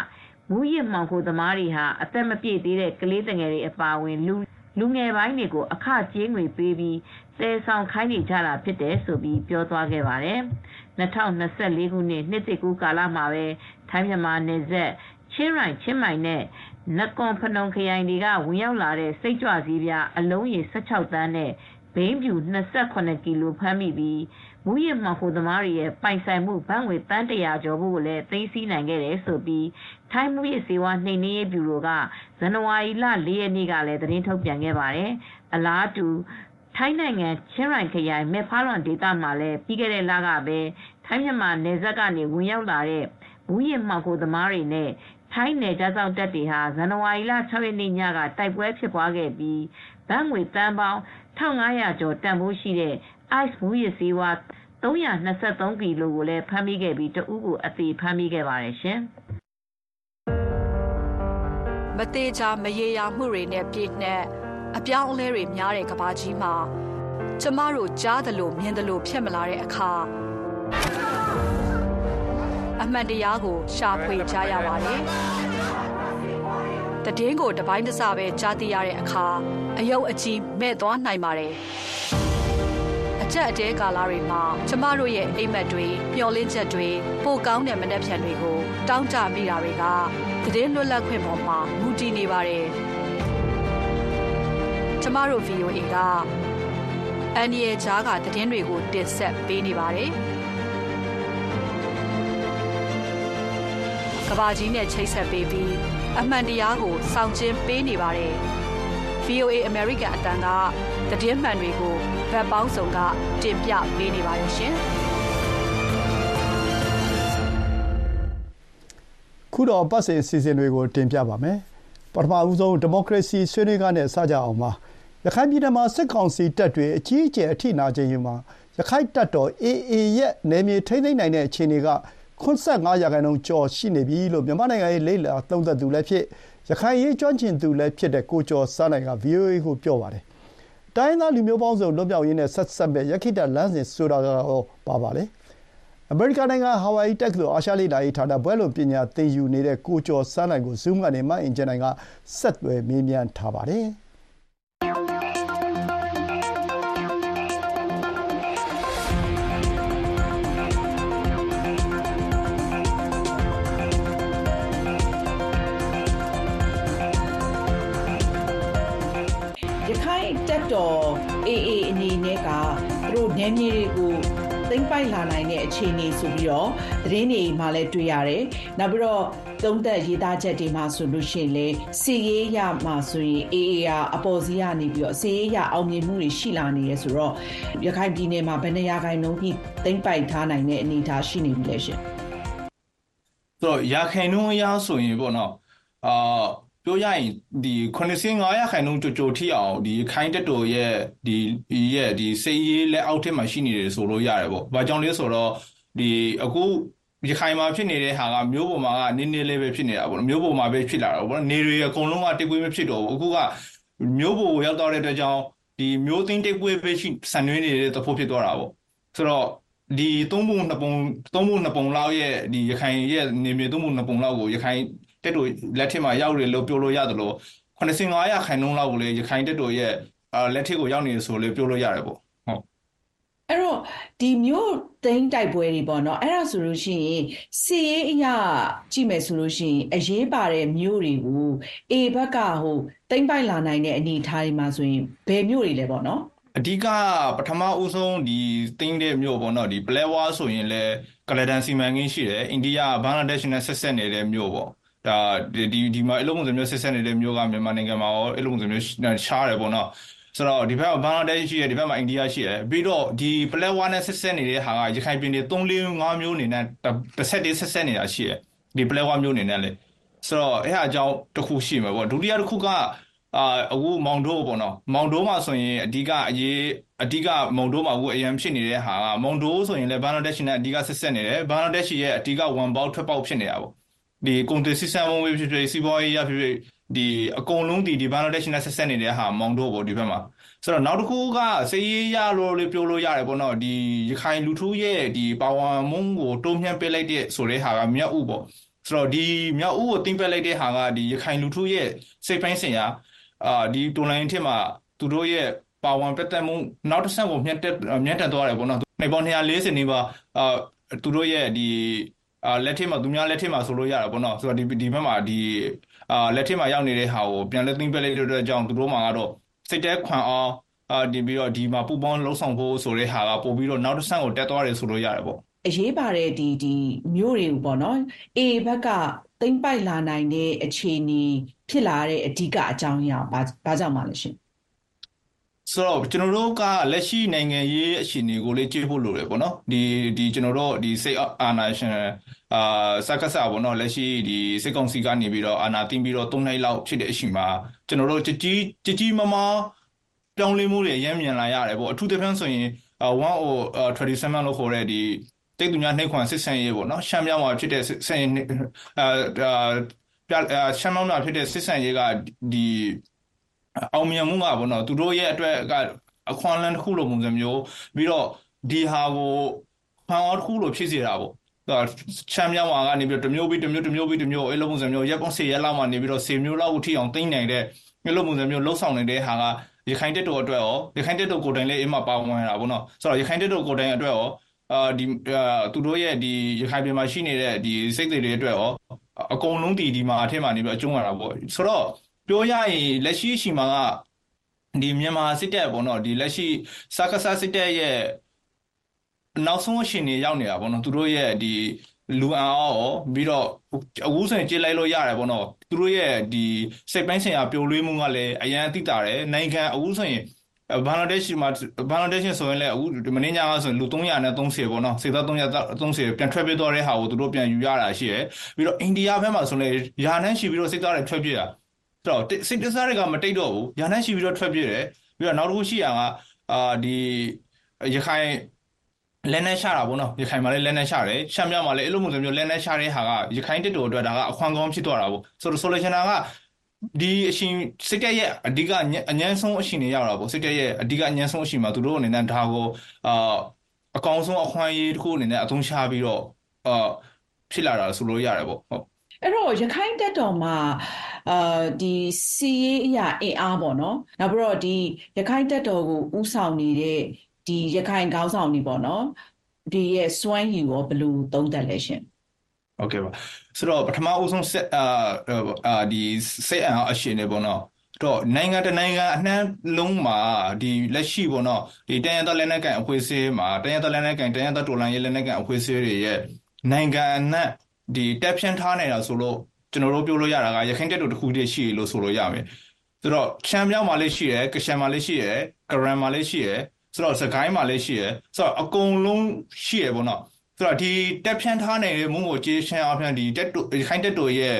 မူရစ်မှောင်ခိုသမားတွေဟာအသက်မပြည့်သေးတဲ့ကလေးငယ်တွေအပါအဝင်လူလူငယ်ပိုင်းတွေကိုအခကြေးငွေပေးပြီးသယ်ဆောင်ခိုင်းနေကြတာဖြစ်တယ်ဆိုပြီးပြောသွားခဲ့ပါတယ်။ 2024ခုနှစ်နှစ်သစ်ကူးကာလမှာပဲထိုင်းမြန်မာနယ်စပ်ချင်းရိုင်ချင်းမိုင်နဲ့နကွန်ဖနုံခရိုင်တွေကဝင်ရောက်လာတဲ့စိတ်ကြွစည်းပြားအလုံးရေ16သန်းနဲ့ဘိန်းဖြူ28ကီလိုဖမ်းမိပြီးမူရစ်မှောင်ခိုသမားတွေရဲ့ပိုင်ဆိုင်မှုဘဏ်ငွေတန်းတရာကျော်ဖို့ကိုလည်းသိမ်းဆည်းနိုင်ခဲ့တယ်ဆိုပြီးထိုင်းမူရစ်စေဝါနှိမ်နင်းရေးဗျူရိုကဇန်နဝါရီလ၄ရက်နေ့ကလည်းသတင်းထုတ်ပြန်ခဲ့ပါတယ်။အလားတူ ထိုင်းနိုင်ငံ ချင်းရိုင်ခရိုင် မဲဖာလွန်ဒေသမှာလည်း ပြီးခဲ့တဲ့လကပဲ ထိုင်းမြန်မာနယ်စပ်ကနေ ဝင်ရောက်လာတဲ့ မူရစ်မှောင်ခိုသမားတွေနဲ့ ထိုင်းနယ်ခြားစောင့်တပ်တွေဟာ ဇန်နဝါရီလ6ရက်နေ့ညက တိုက်ပွဲဖြစ်ပွားခဲ့ပြီး ဘတ်ငွေတန်ပေါင်း1500ကျော်တန်ဖိုးရှိတဲ့ ice မူရစ်ဆေးဝါး323ကီလိုကိုလည်း ဖမ်းမိခဲ့ပြီး တဦးကို အသေးဖမ်းမိခဲ့ပါတယ်ရှင်။မသေးချာ မရေရာမှုတွေနဲ့ ပြည့်နှက် အပြောင်းအလဲတွေများတဲ့ကဘာကြီးမှာကျမတို့ကြားသလိုမြင်သလိုဖြစ်မလာတဲ့အခါအမှန်တရားကိုရှာဖွေကြရပါတယ်။တည်င်းကိုတပိုင်းတစပဲကြားသိရတဲ့အခါအယုတ်အကြီးမဲ့သွားနိုင်ပါတယ်။အကြက်အတဲကာလတွေမှာကျမတို့ရဲ့အိမ်မက်တွေမျောလင်းချက်တွေပိုကောင်းတဲ့မနှက်ဖြန်တွေကို တောင်းကြမိတာတွေကတည်င်းလွတ်လပ်ခွင့်ပေါ်မှာမူတည်နေပါတယ်။ ကျမတို့ VOA ကအန်ဒီရဲ့ဂျားကတည်င်းတွေကိုတင်ဆက်ပေးနေပါတယ်။ကဘာကြီးနဲ့ချိတ်ဆက်ပေးပြီးအမှန်တရားကိုစောင့်ကျင်းပေးနေပါတယ်။ VOA American အတန်းကတည်င်းမှန်တွေကိုဗတ်ပေါင်းစုံကတင်ပြပေးနေပါတယ်ရှင်။ခုတော့ပတ်စဉ်စီစဉ်တွေကိုတင်ပြပါမယ်။ပထမဦးဆုံးဒီမိုကရေစီဆွေးနွေးကားနဲ့စကြအောင်ပါ။ ရခိုင်ပြည်နယ်မှာ စစ်ကောင်စီတပ်တွေ အကြီးအကျယ် အထိနာခြင်းယူမှာရခိုင်တပ်တော် AA ရဲ့ နယ်မြေထိန်းသိမ်းနိုင်တဲ့ အခြေအနေက85ရာခိုင်နှုန်းကျော် ရှိနေပြီလို့ မြန်မာနိုင်ငံရေး လေ့လာသုံးသပ်သူလည်းဖြစ် ရခိုင်ရေး ကျွမ်းကျင်သူလည်းဖြစ်တဲ့ ကိုကျော်စန်းနိုင်က VOA ကို ပြောပါတယ်။တိုင်းရင်းသား လူမျိုးပေါင်းစုံ လွတ်မြောက်ရေးနဲ့ ဆက်စပ်မဲ့ယက္ခိတလမ်းစဉ် ဆိုတာကတော့ပါပါလေ။အမေရိကန်နိုင်ငံ ဟာဝိုင်ယီတက္ကသိုလ် အာရှလေ့လာရေးဌာန ဘွဲ့လွန်ပညာသင်ယူနေတဲ့ ကိုကျော်စန်းနိုင်ကို Zoom ကနေ မအင်ဂျင်နိုင်က ဆက်သွယ်မေးမြန်းထားပါတယ်။ သိမ့်ပိုက်လာနိုင်တဲ့အခြေအနေဆိုပြီးတော့သတင်းတွေမှာလည်းတွေ့ရတယ်။နောက်ပြီးတော့သုံးသက်ရေးသားချက်တွေမှာဆိုလို့ရှိရင်လေစီရေးရမှာဆိုရင် AA ကအပေါ်စီးကနေပြီးတော့စီရေးရအောင်မြင်မှုတွေရှိလာနေရဲဆိုတော့ရခိုင်ပြည်နယ်မှာဘယ်နေရာခိုင်နှုန်းကြီးသိမ့်ပိုက်ထားနိုင်တဲ့အနေအထားရှိနေပြီလဲရှင်။ဆိုတော့ရခိုင်နှုန်းအရဆိုရင်ပေါ့နော်အာ ပပြောရရင်ဒီ85ရာခိုင်နှုန်းကြိုကြိုထိအောင်ဒီခိုင်းတက်တော်ရဲ့ဒီရဲ့ဒီစေးရေးလက်အောက်ထက်မှာရှိနေတယ်ဆိုလို့ရတယ်ပေါ့။ဘာကြောင့်လဲဆိုတော့ဒီအခုရခိုင်မှာဖြစ်နေတဲ့ဟာကမျိုးပေါ်မှာကနည်းနည်းလေးပဲဖြစ်နေတာပေါ့။မျိုးပေါ်မှာပဲဖြစ်လာတာပေါ့။နေတွေအကုန်လုံးကတိတ်ပွေးမဖြစ်တော့ဘူး။အခုကမျိုးပေါ်ကိုရောက်တော့တဲ့အတွက်ကြောင့်ဒီမျိုးသိန်းတိတ်ပွေးပဲရှိဆန်နွှဲနေတဲ့သဖို့ဖြစ်သွားတာပေါ့။ဆိုတော့ဒီသုံးပုံနှစ်ပုံသုံးပုံနှစ်ပုံလောက်ရဲ့ဒီရခိုင်ရဲ့နေမြေသုံးပုံနှစ်ပုံလောက်ကိုရခိုင် တက်တို့လက်ထက်မှာရောက်တယ်လို့ပြောလို့ရတယ်လို့85ရာခိုင်နှုန်းလောက်ကိုလေရခိုင်တက်တို့ရဲ့လက်ထက်ကိုရောက်နေတယ်ဆိုလေပြောလို့ရတယ်ပေါ့ဟုတ်အဲ့တော့ဒီမျိုးသိန်းတိုက်ပွဲတွေပေါ့နော်အဲ့ဒါဆိုလို့ရှိရင်စီရေးအရာကြည့်မယ်ဆိုလို့ရှိရင်အရေးပါတဲ့မျိုးတွေကိုအေဘက်ကဟိုသိန်းပိုက်လာနိုင်တဲ့အနေအထားတွေမှာဆိုရင်ဘယ်မျိုးတွေလဲပေါ့နော်အဓိကပထမဦးဆုံးဒီတင်းတဲ့မြို့ပေါ့နော်ဒီပလဲဝါဆိုရင်လည်းကလဒန်စီမံကိန်းရှိတယ်အိန္ဒိယဘင်္ဂလားဒေ့ရှ်နဲ့ဆက်ဆက်နေတဲ့မြို့ပေါ့ ဒါဒီဒီမှာအလုံးပုံစံမျိုးဆက်ဆက်နေတဲ့မြို့ကမြန်မာနိုင်ငံမှာရောအလုံးပုံစံမျိုးရှားတယ်ပေါ့နော်ဆိုတော့ဒီဘက်ကဘင်္ဂလားဒေ့ရှ်ရှိတယ်ဒီဘက်မှာအိန္ဒိယရှိတယ်ပြီးတော့ဒီပလဲဝါနဲ့ဆက်ဆက်နေတဲ့ဟာကရခိုင်ပြည်နယ်3 4 5မျိုးနေနဲ့တစ်ဆက်တည်းဆက်ဆက်နေတာရှိတယ်ဒီပလဲဝါမျိုးနေနဲ့လေဆိုတော့အဲ့ဟာအကြောင်းတစ်ခုရှိမှာပေါ့ဒုတိယတစ်ခုကအာအခုမောင်တိုးပေါ့နော်မောင်တိုးမှာဆိုရင်အဓိကအရေးအဓိကမောင်တိုးမှာအခုအရန်ဖြစ်နေတဲ့ဟာကမောင်တိုးဆိုရင်လည်းဘင်္ဂလားဒေ့ရှ်နဲ့အဓိကဆက်ဆက်နေတယ်ဘင်္ဂလားဒေ့ရှ်ရဲ့အဓိကဝန်ပေါက်ထွက်ပေါက်ဖြစ်နေတာပေါ့ ဒီကုန်သွယ်စီးဆင်းမှုဖြစ်ဖြစ်စီးပွားရေးရဖြစ်ဖြစ်ဒီအကုန်လုံးဒီဒီဘင်္ဂလားဒေ့ရှ်နဲ့ဆက်ဆက်နေတဲ့ဟာမောင်တိုးပေါ့ဒီဘက်မှာဆိုတော့နောက်တစ်ခုကစေးရေးရလို့လေပြောလို့ရတယ်ပေါ့နော်ဒီရခိုင်လူထုရဲ့ဒီပါဝါမုံကိုတိုးမြှင့်ပေးလိုက်တဲ့ဆိုတဲ့ဟာကမြောက်ဥပေါ့ဆိုတော့ဒီမြောက်ဥကိုတင်ပက်လိုက်တဲ့ဟာကဒီရခိုင်လူထုရဲ့စိတ်ပိုင်းဆိုင်ရာအာဒီတွန်လိုင်းထက်မှာသူတို့ရဲ့ပါဝင်ပတ်သက်မှုနောက်တစ်ဆင့်ကိုမြင့်တက်မြင့်တက်သွားတယ်ပေါ့နော်နေပေါင်း240နေပါအာသူတို့ရဲ့ဒီ အာလက်ထက်မှာသူများလက်ထက်မှာဆိုလို့ရတာပေါ့နော်ဆိုတော့ဒီဒီဘက်မှာဒီအာလက်ထက်မှာရောက်နေတဲ့ဟာကိုပြန်လဲသိမ့်ပက်လိုက်တဲ့အတွက်ကြောင့်သူတို့မှာကတော့စိတ်တဲခွန်အောင်အာဒီပြီးတော့ဒီမှာပူပေါင်းလှုပ်ဆောင်ဖို့ဆိုတဲ့ဟာကပို့ပြီးတော့နောက်တစ်ဆင့်ကိုတက်သွားတယ်ဆိုလို့ရတယ်ပေါ့အရေးပါတဲ့ဒီဒီမျိုးတွေပေါ့နော်အေဘက်ကသိမ့်ပိုက်လာနိုင်တဲ့အခြေအနေဖြစ်လာတဲ့အဓိကအကြောင်းအရာဘာဘာကြောင့်မှလဲရှင် ဆိုတော့ကျွန်တော်တို့ကလက်ရှိနိုင်ငံရေးအခြေအနေကိုလေးကြည့်ဖို့လိုတယ်ပေါ့နော်ဒီဒီကျွန်တော်တို့ဒီစိတ်အာဏာရှင်အာစက္ကစပေါ့နော်လက်ရှိဒီစစ်ကောင်စီကနေပြီးတော့အာဏာသိမ်းပြီးတော့၃နှစ်လောက်ဖြစ်တဲ့အချိန်မှာကျွန်တော်တို့ကြကြီးကြကြီးမမပြောင်းလဲမှုတွေရမ်းမြန်လာရတယ်ပေါ့အထူးသဖြင့်ဆိုရင်1 37လို့ခေါ်တဲ့ဒီတိတ်သူများနှိပ်ခွန်စစ်ဆင်ရေးပေါ့နော်ရှမ်းမြောက်မှာဖြစ်တဲ့စစ်ဆင်အာပြရှမ်းမြောက်မှာဖြစ်တဲ့စစ်ဆင်ရေးကဒီ အောင်မြင်မှုကပေါ့နော်သူတို့ရဲ့အတွက်ကအခွန်လန်းတစ်ခုလိုပုံစံမျိုးပြီးတော့ဒီဟာကိုခွန်အောတစ်ခုလိုဖြစ်စေတာပေါ့ချမ်းမြောက်မှာကနေပြီးတမျိုးပြီးတမျိုးတမျိုးပြီးတမျိုးအဲ့လိုပုံစံမျိုးရက်ပေါင်း10ရက်လောက်မှနေပြီးတော့10မျိုးလောက်ကိုထိအောင်သိမ့်နိုင်တဲ့အဲ့လိုပုံစံမျိုးလှုပ်ဆောင်နေတဲ့ဟာကရခိုင်တက်တော်အတွက်ရောရခိုင်တက်တော်ကိုယ်တိုင်လည်းအိမ်မှာပါဝင်တာပေါ့နော်ဆိုတော့ရခိုင်တက်တော်ကိုယ်တိုင်အတွက်ရောအာဒီသူတို့ရဲ့ဒီရခိုင်ပြည်မှာရှိနေတဲ့ဒီစိတ်တွေအတွက်ရောအကုန်လုံးဒီဒီမှာအထက်မှာနေပြီးအကျုံးရတာပေါ့ဆိုတော့ ပြောရရင်လက်ရှိရှိမှာကဒီမြန်မာစစ်တပ်ပေါ့နော်ဒီလက်ရှိစကားဆစစ်တပ်ရဲ့နောက်ဆုံးအရှင်တွေရောက်နေတာပေါ့နော်သူတို့ရဲ့ဒီလူအန်အောပြီးတော့အဝူးဆိုရင်ကြေးလိုက်လို့ရတယ်ပေါ့နော်သူတို့ရဲ့ဒီစိတ်ပိုင်းဆိုင်ရာပျော်လွှဲမှုကလည်းအရန်သိတာတယ်နိုင်ငံအဝူးဆိုရင်ဘင်္ဂလားဒေ့ရှ်မှာဘင်္ဂလားဒေ့ရှ်ဆိုရင်လည်းအခုမင်းညာကဆိုလူ300နဲ့30ပေါ့နော်စေသား300 30ပြန်ထွက်ပြေးသွားတဲ့ဟာကိုသူတို့ပြန်ယူရတာရှိတယ်ပြီးတော့အိန္ဒိယဘက်မှာဆိုလည်းယာနှန်းရှိပြီးတော့စေသားတွေထွက်ပြေးတာ ဆိုတော့စိတ်တစားတွေကမတိတ်တော့ဘူးယာနှန်းရှိပြီးတော့ထွက်ပြေးတယ်ပြီးတော့နောက်တစ်ခုရှိရကအာဒီရခိုင်လက်နဲ့ရှာတာပေါ့နော်ရခိုင်မှာလည်းလက်နဲ့ရှာတယ်ရှမ်းမြောက်မှာလည်းအဲ့လိုမျိုးမျိုးလက်နဲ့ရှာတဲ့ဟာကရခိုင်တစ်တော်အတွက်ဒါကအခွန်ကောင်းဖြစ်သွားတာပေါ့ဆိုတော့ဆိုလိုချင်တာကဒီအရှင်စစ်တပ်ရဲ့အဓိကအញ្ញမ်းဆုံးအရှင်တွေရောက်တာပေါ့စစ်တပ်ရဲ့အဓိကအញ្ញမ်းဆုံးအရှင်မှာသူတို့အနေနဲ့ဒါကိုအာအကောင်ဆုံးအခွင့်အရေးတစ်ခုအနေနဲ့အသုံးချပြီးတော့အာဖြစ်လာတာဆိုလို့ရတယ်ပေါ့ဟုတ် အဲ့တော့ရခိုင်တပ်တော်မှာအာဒီစီရေးအရာအင်အားပေါ့နော်နောက်ပြီးတော့ဒီရခိုင်တပ်တော်ကိုဥဆောင်နေတဲ့ဒီရခိုင်ခေါင်းဆောင်တွေပေါ့နော်ဒီရဲ့စွမ်းရည်ရောဘယ်လိုသုံးသပ်လဲရှင်ဟုတ်ကဲ့ပါဆိုတော့ပထမအဦးဆုံးဆက်အာဒီစိတ်အံအရှင်နေပေါ့နော်တော့နိုင်ငံတနိုင်ငံအနှံလုံးမှာဒီလက်ရှိပေါ့နော်ဒီတန်ရတော်လက်နက်ကန်အဖွဲ့အစည်းမှာတန်ရတော်လက်နက်ကန်တန်ရတော်တူလန်ရေးလက်နက်ကန်အဖွဲ့အစည်းတွေရဲ့နိုင်ငံအနှံ့ ဒီတက်ဖြန်းထားနေတာဆိုလို့ကျွန်တော်တို့ပြောလို့ရတာကရခိုင်တက်တို့တစ်ခုတည်းရှိလို့ဆိုလို့ရမယ်ဆိုတော့ချမ်းမြောက်မှာလည်းရှိတယ်ကရှန်မှာလည်းရှိတယ်ကရန်မှာလည်းရှိတယ်ဆိုတော့စကိုင်းမှာလည်းရှိတယ်ဆိုတော့အကုန်လုံးရှိရပေါ့နော်ဆိုတော့ဒီတက်ဖြန်းထားနေတဲ့မုံကိုကြေးရှမ်းအဖျန်ဒီတက်တိုခိုင်းတက်တိုရဲ့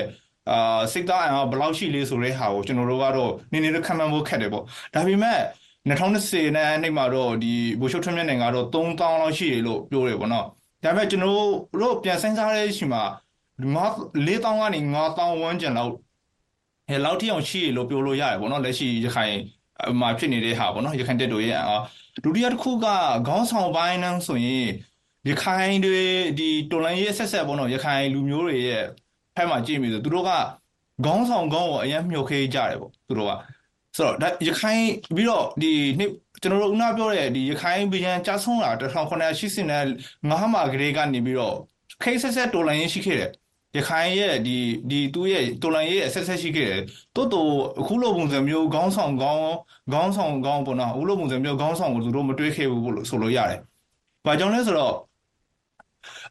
အာစိတ်သားအင်အားဘယ်လောက်ရှိလဲဆိုတဲ့ဟာကိုကျွန်တော်တို့ကတော့နည်းနည်းခံမှန်းဖို့ခက်တယ်ပေါ့ဒါပေမဲ့2020နဲ့နှစ်မှာတော့ဒီဘူရှုထွန်းမြတ်နိုင်ငံကတော့3000လောက်ရှိတယ်လို့ပြောတယ်ပေါ့နော် ဒါပေမဲ့ကျွန်တော်တို့ပြန်စဉ်းစားတဲ့အချိန်မှာ4000ကနေ5000ဝန်းကျင်လောက်ဟဲ့လောက်ထိအောင်ရှိရလို့ပြောလို့ရတယ်ပေါ့နော်လက်ရှိရခိုင်မှာဖြစ်နေတဲ့ဟာပေါ့နော်ရခိုင်တက်တို့ရဲ့အာဒုတိယတစ်ခုကခေါင်းဆောင်ပိုင်းနှန်းဆိုရင်ရခိုင်တွေဒီတော်လန်ရေးဆက်ဆက်ပေါ့နော်ရခိုင်လူမျိုးတွေရဲ့ဖက်မှာကြည့်မိဆိုသူတို့ကခေါင်းဆောင်ခေါင်းကိုအရင်မြုပ်ခေးကြတယ်ပေါ့သူတို့ကဆိုတော့ဒါရခိုင်ပြီးတော့ဒီနှစ် ကျွန်တော်တို့ဥနာပြောတဲ့ဒီရခိုင်ပြည်ချမ်းဆုံးလာ1980နဲ့ငါးမှာကလေးကနေပြီးတော့ခေးဆက်ဆက်တော်လန်ရေးရှိခဲ့တယ်ရခိုင်ရဲ့ဒီဒီသူ့ရဲ့တော်လန်ရဲ့အဆက်ဆက်ရှိခဲ့တယ်တိုးတိုးအခုလိုပုံစံမျိုးခေါင်းဆောင်ခေါင်းခေါင်းဆောင်ခေါင်းပေါ့နော်အခုလိုပုံစံမျိုးခေါင်းဆောင်ကိုသူတို့မတွေးခဲ့ဘူးလို့ဆိုလို့ရတယ်။ဘာကြောင့်လဲဆိုတော့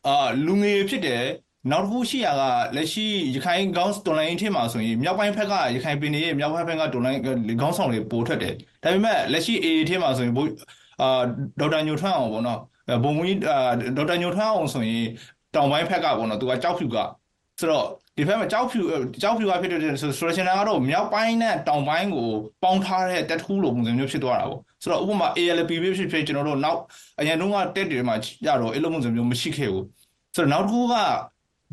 အာလူငယ်ဖြစ်တယ် နောက်တစ်ခုရှိရကလက်ရှိရခိုင်ကောင်းတော်လိုင်းထင်းမှာဆိုရင်မြောက်ပိုင်းဘက်ကရခိုင်ပြည်နယ်ရဲ့မြောက်ပိုင်းဘက်ကတော်လိုင်းခေါင်းဆောင်တွေပိုထွက်တယ်။ဒါပေမဲ့လက်ရှိ AA ထင်းမှာဆိုရင်ဘိုးအာဒေါက်တာညိုထွန်းအောင်ပေါ့နော်ဘုံမကြီးဒေါက်တာညိုထွန်းအောင်ဆိုရင်တောင်ပိုင်းဘက်ကပေါ့နော်သူကကြောက်ဖြူကဆိုတော့ဒီဘက်မှာကြောက်ဖြူကြောက်ဖြူကဖြစ်တဲ့ဆိုဆိုရှင်နာကတော့မြောက်ပိုင်းနဲ့တောင်ပိုင်းကိုပေါင်းထားတဲ့တက်ထူးလိုပုံစံမျိုးဖြစ်သွားတာပေါ့ဆိုတော့ဥပမာ ALP ဖြစ်ဖြစ်ဖြစ်ကျွန်တော်တို့နောက်အရင်တုန်းကတက်တွေမှာကြတော့အဲ့လိုပုံစံမျိုးမရှိခဲ့ဘူးဆိုတော့နောက်တစ်ခုက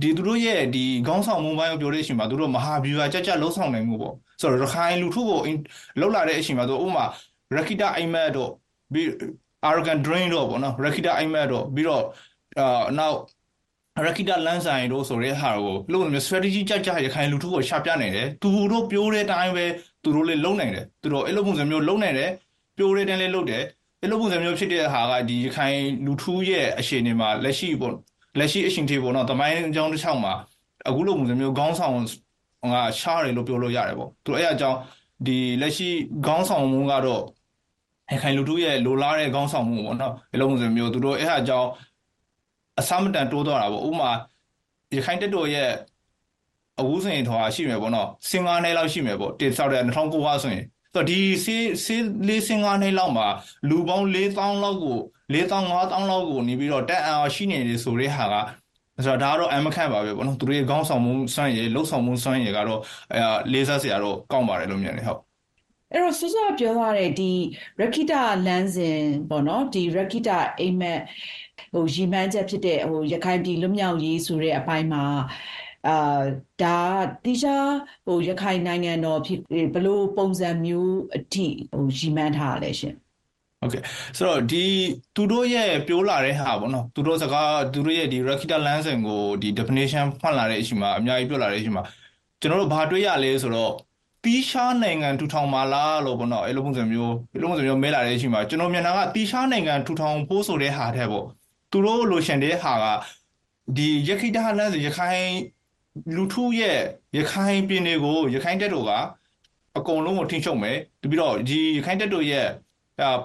ဒီသူတို့ရဲ့ဒီခေါင်းဆောင်မုံပိုင်းကိုပြောတဲ့အချိန်မှာသူတို့မဟာဗျူဟာကြကြလှုပ်ဆောင်နိုင်မှုပေါ့ဆိုတော့ရခိုင်လူထုကိုလှုပ်လာတဲ့အချိန်မှာသူဥပမာ Rakita Aimat တော့ပြီး Arrogant Drain တော့ပေါ့နော် Rakita Aimat တော့ပြီးတော့အာနောက်ရခိတလန်းဆိုင်တို့ဆိုတဲ့ဟာကိုလို့မျိုး strategy ကြကြရခိုင်လူထုကိုရှာပြနိုင်တယ်သူတို့ပြောတဲ့အတိုင်းပဲသူတို့လည်းလုံနိုင်တယ်သူတို့အဲ့လိုပုံစံမျိုးလုံနိုင်တယ်ပြောတဲ့အတိုင်းလည်းလုပ်တယ်အဲ့လိုပုံစံမျိုးဖြစ်တဲ့ဟာကဒီရခိုင်လူထုရဲ့အရှင်တွေမှာလက်ရှိပေါ့ လက်ရှိအရှင်တွေပေါ့နော်တမိုင်းအကြောင်းတစ်ချောင်းမှာအခုလိုပုံစံမျိုးခေါင်းဆောင်ကရှားတယ်လို့ပြောလို့ရတယ်ပေါ့သူအဲ့အကြောင်းဒီလက်ရှိခေါင်းဆောင်မှုကတော့ရခိုင်လူထုရဲ့လိုလားတဲ့ခေါင်းဆောင်မှုပေါ့နော်အဲ့လိုပုံစံမျိုးသူတို့အဲ့အကြောင်းအစမတန်တိုးသွားတာပေါ့ဥမာရခိုင်တက်တော်ရဲ့အဝူးစင်ထွာရှိမယ်ပေါ့နော်စင်ကားနယ်လောက်ရှိမယ်ပေါ့တင်ဆောက်တဲ့2009ကဆိုရင်ဆိုတော့ဒီစေးစေးလေးစင်ကားနယ်လောက်မှာလူပေါင်း4000လောက်ကို 4000 5000လောက်ကိုနေပြီးတော့တက်အားရှိနေတယ်ဆိုတဲ့ဟာကဆိုတော့ဒါကတော့အမခန့်ပါပဲပေါ့နော်သူတို့ရဲ့ခေါင်းဆောင်မှုစွမ်းရည်လှုပ်ဆောင်မှုစွမ်းရည်ကတော့အဲလေးစားစရာတော့ကောင်းပါတယ်လို့မြင်တယ်ဟုတ်အဲ့တော့စောစောပြောထားတဲ့ဒီရခိတလမ်းစဉ်ပေါ့နော်ဒီရခိတအိမ်မက်ဟိုရည်မှန်းချက်ဖြစ်တဲ့ဟိုရခိုင်ပြည်လွတ်မြောက်ရေးဆိုတဲ့အပိုင်းမှာအာဒါတိကျဟိုရခိုင်နိုင်ငံတော်ဖြစ်ဘလို့ပုံစံမျိုးအထိဟိုရည်မှန်းထားလဲရှင် ဟုတ်ကဲ့ဆိုတော့ဒီသူတို့ရဲ့ပြောလာတဲ့ဟာပေါ့နော်သူတို့စကားသူတို့ရဲ့ဒီ Rakita Lansing ကိုဒီ definition ဖွင့်လာတဲ့အချိန်မှာအများကြီးပြောလာတဲ့အချိန်မှာကျွန်တော်တို့ဘာတွေးရလဲဆိုတော့တီးရှားနိုင်ငံထူထောင်ပါလားလို့ပေါ့နော်အဲ့လိုပုံစံမျိုးအဲ့လိုပုံစံမျိုးမဲလာတဲ့အချိန်မှာကျွန်တော်မြန်မာကတီးရှားနိုင်ငံထူထောင်ဖို့ဆိုတဲ့ဟာတဲ့ပေါ့သူတို့လိုရှင်တဲ့ဟာကဒီရခိတဟလန်းဆိုရခိုင်လူထုရဲ့ရခိုင်ပြည်နယ်ကိုရခိုင်တက်တို့ကအကုန်လုံးကိုထိချုပ်မယ်ပြီးတော့ဒီရခိုင်တက်တို့ရဲ့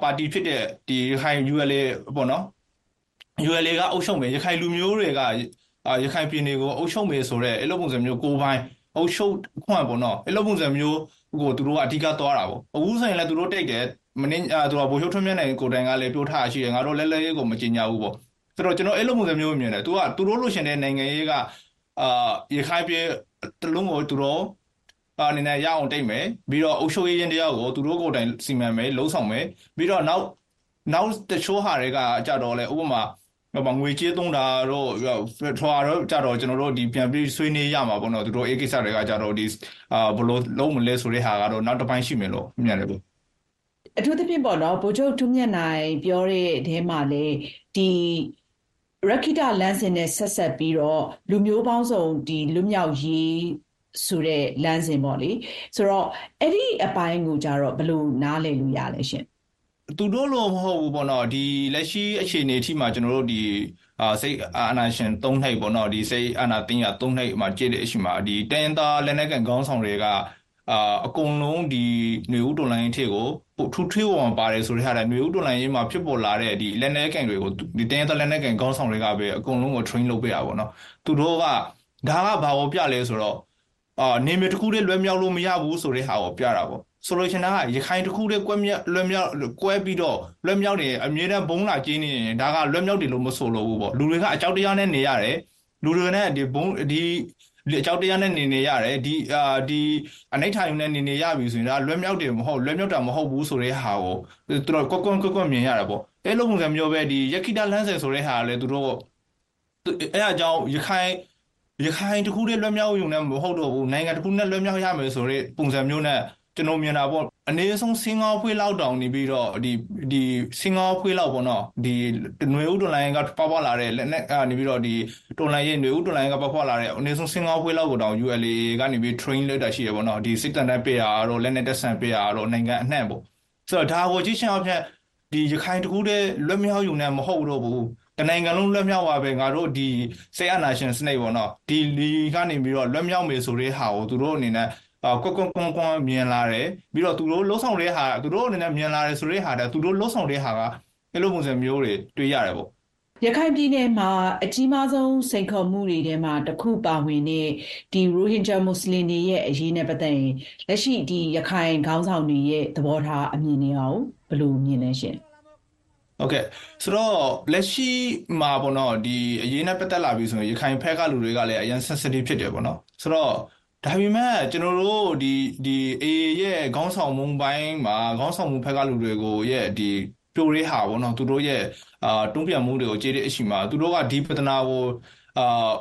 ပါတီဖြစ်တဲ့ဒီရခိုင် ULA ပေါ့နော် ULA ကအုပ်ချုပ်မယ်ရခိုင်လူမျိုးတွေကရခိုင်ပြည်နယ်ကိုအုပ်ချုပ်မယ်ဆိုတော့အဲ့လိုပုံစံမျိုးကိုပိုင်းအုပ်ချုပ်ခွန့်ပေါ့နော်အဲ့လိုပုံစံမျိုးကိုသူတို့ကအဓိကသွားတာပေါ့အခုဆိုရင်လည်းသူတို့တိတ်တယ်မင်းသူကဘိုးချုပ်ထွန်းမြတ်နိုင်ကိုတိုင်ကလည်းပြောထားရှိတယ်ငါတို့လဲလဲရေးကိုမကြင်ညာဘူးပေါ့ဆိုတော့ကျွန်တော်အဲ့လိုပုံစံမျိုးမြင်တယ်သူကသူတို့လို့ရှင်တဲ့နိုင်ငံရေးကအာရခိုင်ပြည်တလုံးကိုသူတို့ အနေနဲ့ရအောင်တိတ်မယ်ပြီးတော့အုပ်ချုပ်ရေးရင်တရားကိုသူတို့ကိုယ်တိုင်စီမံမယ်လှုံ့ဆော်မယ်ပြီးတော့နောက်နောက်တချို့ဟာတွေကကြတော့လဲဥပမာဟိုငွေကြေးသုံးတာတော့ထွာတော့ကြတော့ကျွန်တော်တို့ဒီပြန်ပြီးဆွေးနွေးရမှာပေါ့နော်သူတို့အေးကိစ္စတွေကကြတော့ဒီအာဘလို့လုံးမလဲဆိုတဲ့ဟာကတော့နောက်တစ်ပိုင်းရှိမယ်လို့မြင်တယ်ပေါ့အထူးသဖြင့်ပေါ့နော်ဗိုလ်ချုပ်ထုမြတ်နိုင်ပြောတဲ့အထဲမှာလေဒီရခိတလမ်းစဉ်နဲ့ဆက်ဆက်ပြီးတော့လူမျိုးပေါင်းစုံဒီလူမြောက်ရေး ဆိုတဲ့လမ်းစဉ်ပေါ့လေဆိုတော့အဲ့ဒီအပိုင်းကိုကြတော့ဘယ်လိုနားလည်လို့ရလဲရှင်သူတို့လိုမဟုတ်ဘူးပေါ့နော်ဒီလက်ရှိအခြေအနေအထိမှာကျွန်တော်တို့ဒီအာစိတ်အာနာရှင်၃နှိပ်ပေါ့နော်ဒီစိတ်အာနာတင်းရ၃နှိပ်မှာကြည့်တဲ့အချိန်မှာဒီတန်တာလက်နက်ကန်ခေါင်းဆောင်တွေကအာအကုန်လုံးဒီຫນွေဦးတွန်လိုင်းထေကိုထူထွေးပေါ်မှာပါတယ်ဆိုတဲ့ဟာတဲ့ຫນွေဦးတွန်လိုင်းရေးမှာဖြစ်ပေါ်လာတဲ့ဒီလက်နက်ကန်တွေကိုဒီတင်းရလက်နက်ကန်ခေါင်းဆောင်တွေကပဲအကုန်လုံးကို train လုပ်ပေးတာပေါ့နော်သူတို့ကဒါကဘာကိုပြလဲဆိုတော့ အာနေမတစ်ခုတည်းလွဲမြောက်လို့မရဘူးဆိုတဲ့ဟာကိုပြတာပေါ့ဆိုလိုချင်တာကရခိုင်တစ်ခုတည်းကွဲမြောက်လွဲမြောက်ကွဲပြီးတော့လွဲမြောက်နေအမြဲတမ်းဘုံလာကျင်းနေရင်ဒါကလွဲမြောက်တယ်လို့မဆိုလို့ဘူးပေါ့လူတွေကအကြောက်တရားနဲ့နေရတယ်လူတွေနဲ့ဒီဘုံဒီအကြောက်တရားနဲ့နေနေရတယ်ဒီအာဒီအနိဋ္ဌာယုံနဲ့နေနေရပြီဆိုရင်ဒါလွဲမြောက်တယ်မဟုတ်လွဲမြောက်တာမဟုတ်ဘူးဆိုတဲ့ဟာကိုသူတို့ကွက်ကွက်ကွက်ကွက်မြင်ရတာပေါ့အဲလိုပုံစံမျိုးပဲဒီယခိတလန်းဆယ်ဆိုတဲ့ဟာလည်းသူတို့အဲအကြောင်းရခိုင် ရခိုင်တခုတည်းလွဲမြောက်ယုံနဲ့မဟုတ်တော့ဘူးနိုင်ငံတခုနဲ့လွဲမြောက်ရမယ်ဆိုတဲ့ပုံစံမျိုးနဲ့ကျွန်တော်မြင်တာပေါ့အနည်းဆုံးစင်ကာဖွေးလောက်တောင်နေပြီးတော့ဒီဒီစင်ကာဖွေးလောက်ပေါ့နော်ဒီຫນွေဥတွန်လိုင်းကပေါက်ပေါက်လာတဲ့လက်နဲ့ကနေပြီးတော့ဒီတွန်လိုင်းရဲ့ຫນွေဥတွန်လိုင်းကပေါက်ပေါက်လာတဲ့အနည်းဆုံးစင်ကာဖွေးလောက်ကိုတောင် ULA ကနေပြီး train လုပ်တာရှိတယ်ပေါ့နော်ဒီစစ်တမ်းတန်းပေးရတော့လက်နဲ့တက်ဆန်ပေးရတော့နိုင်ငံအနှံ့ပေါ့ဆိုတော့ဒါကိုကြည့်ချင်အောင်ဖြင့်ဒီရခိုင်တကူတည်းလွတ်မြောက်ယူနေမဟုတ်တော့ဘူး တနိုင်ငံလုံးလွတ်မြောက်ပါပဲငါတို့ဒီစေအနာရှင်စနစ်ပေါ့နော်ဒီလီကနေပြီးတော့လွတ်မြောက်မယ်ဆိုတဲ့ဟာကိုသူတို့အနေနဲ့အာကွက်ကွက်ကွန်ကွန်မြင်လာတယ်ပြီးတော့သူတို့လှုပ်ဆောင်တဲ့ဟာသူတို့အနေနဲ့မြင်လာတယ်ဆိုတဲ့ဟာတည်းသူတို့လှုပ်ဆောင်တဲ့ဟာကအဲ့လိုပုံစံမျိုးတွေတွေ့ရတယ်ပေါ့ရခိုင်ပြည်နယ်မှာအကြီးမားဆုံးစိန်ခေါ်မှုတွေထဲမှာတစ်ခုပါဝင်တဲ့ဒီရိုဟင်ဂျာမွတ်စလင်တွေရဲ့အရေးနဲ့ပတ်သက်ရင်လက်ရှိဒီရခိုင်ခေါင်းဆောင်တွေရဲ့သဘောထားအမြင်တွေအောင်ဘယ်လိုမြင်လဲရှင် ဟုတ်ကဲ့ဆိုတော့လက်ရှိမှာပေါ့နော်ဒီအရေးနဲ့ပတ်သက်လာပြီဆိုရင်ရခိုင်ဖက်ကလူတွေကလည်းအရင် sensitive ဖြစ်တယ်ပေါ့နော်ဆိုတော့ဒါပေမဲ့ကျွန်တော်တို့ဒီဒီ AA ရဲ့ခေါင်းဆောင်မှုပိုင်းမှာခေါင်းဆောင်မှုဖက်ကလူတွေကိုရဲ့ဒီပြိုရေးဟာပေါ့နော်သူတို့ရဲ့အာတွန်းပြန်မှုတွေကိုကြည့်တဲ့အချိန်မှာသူတို့ကဒီပဒနာကိုအာ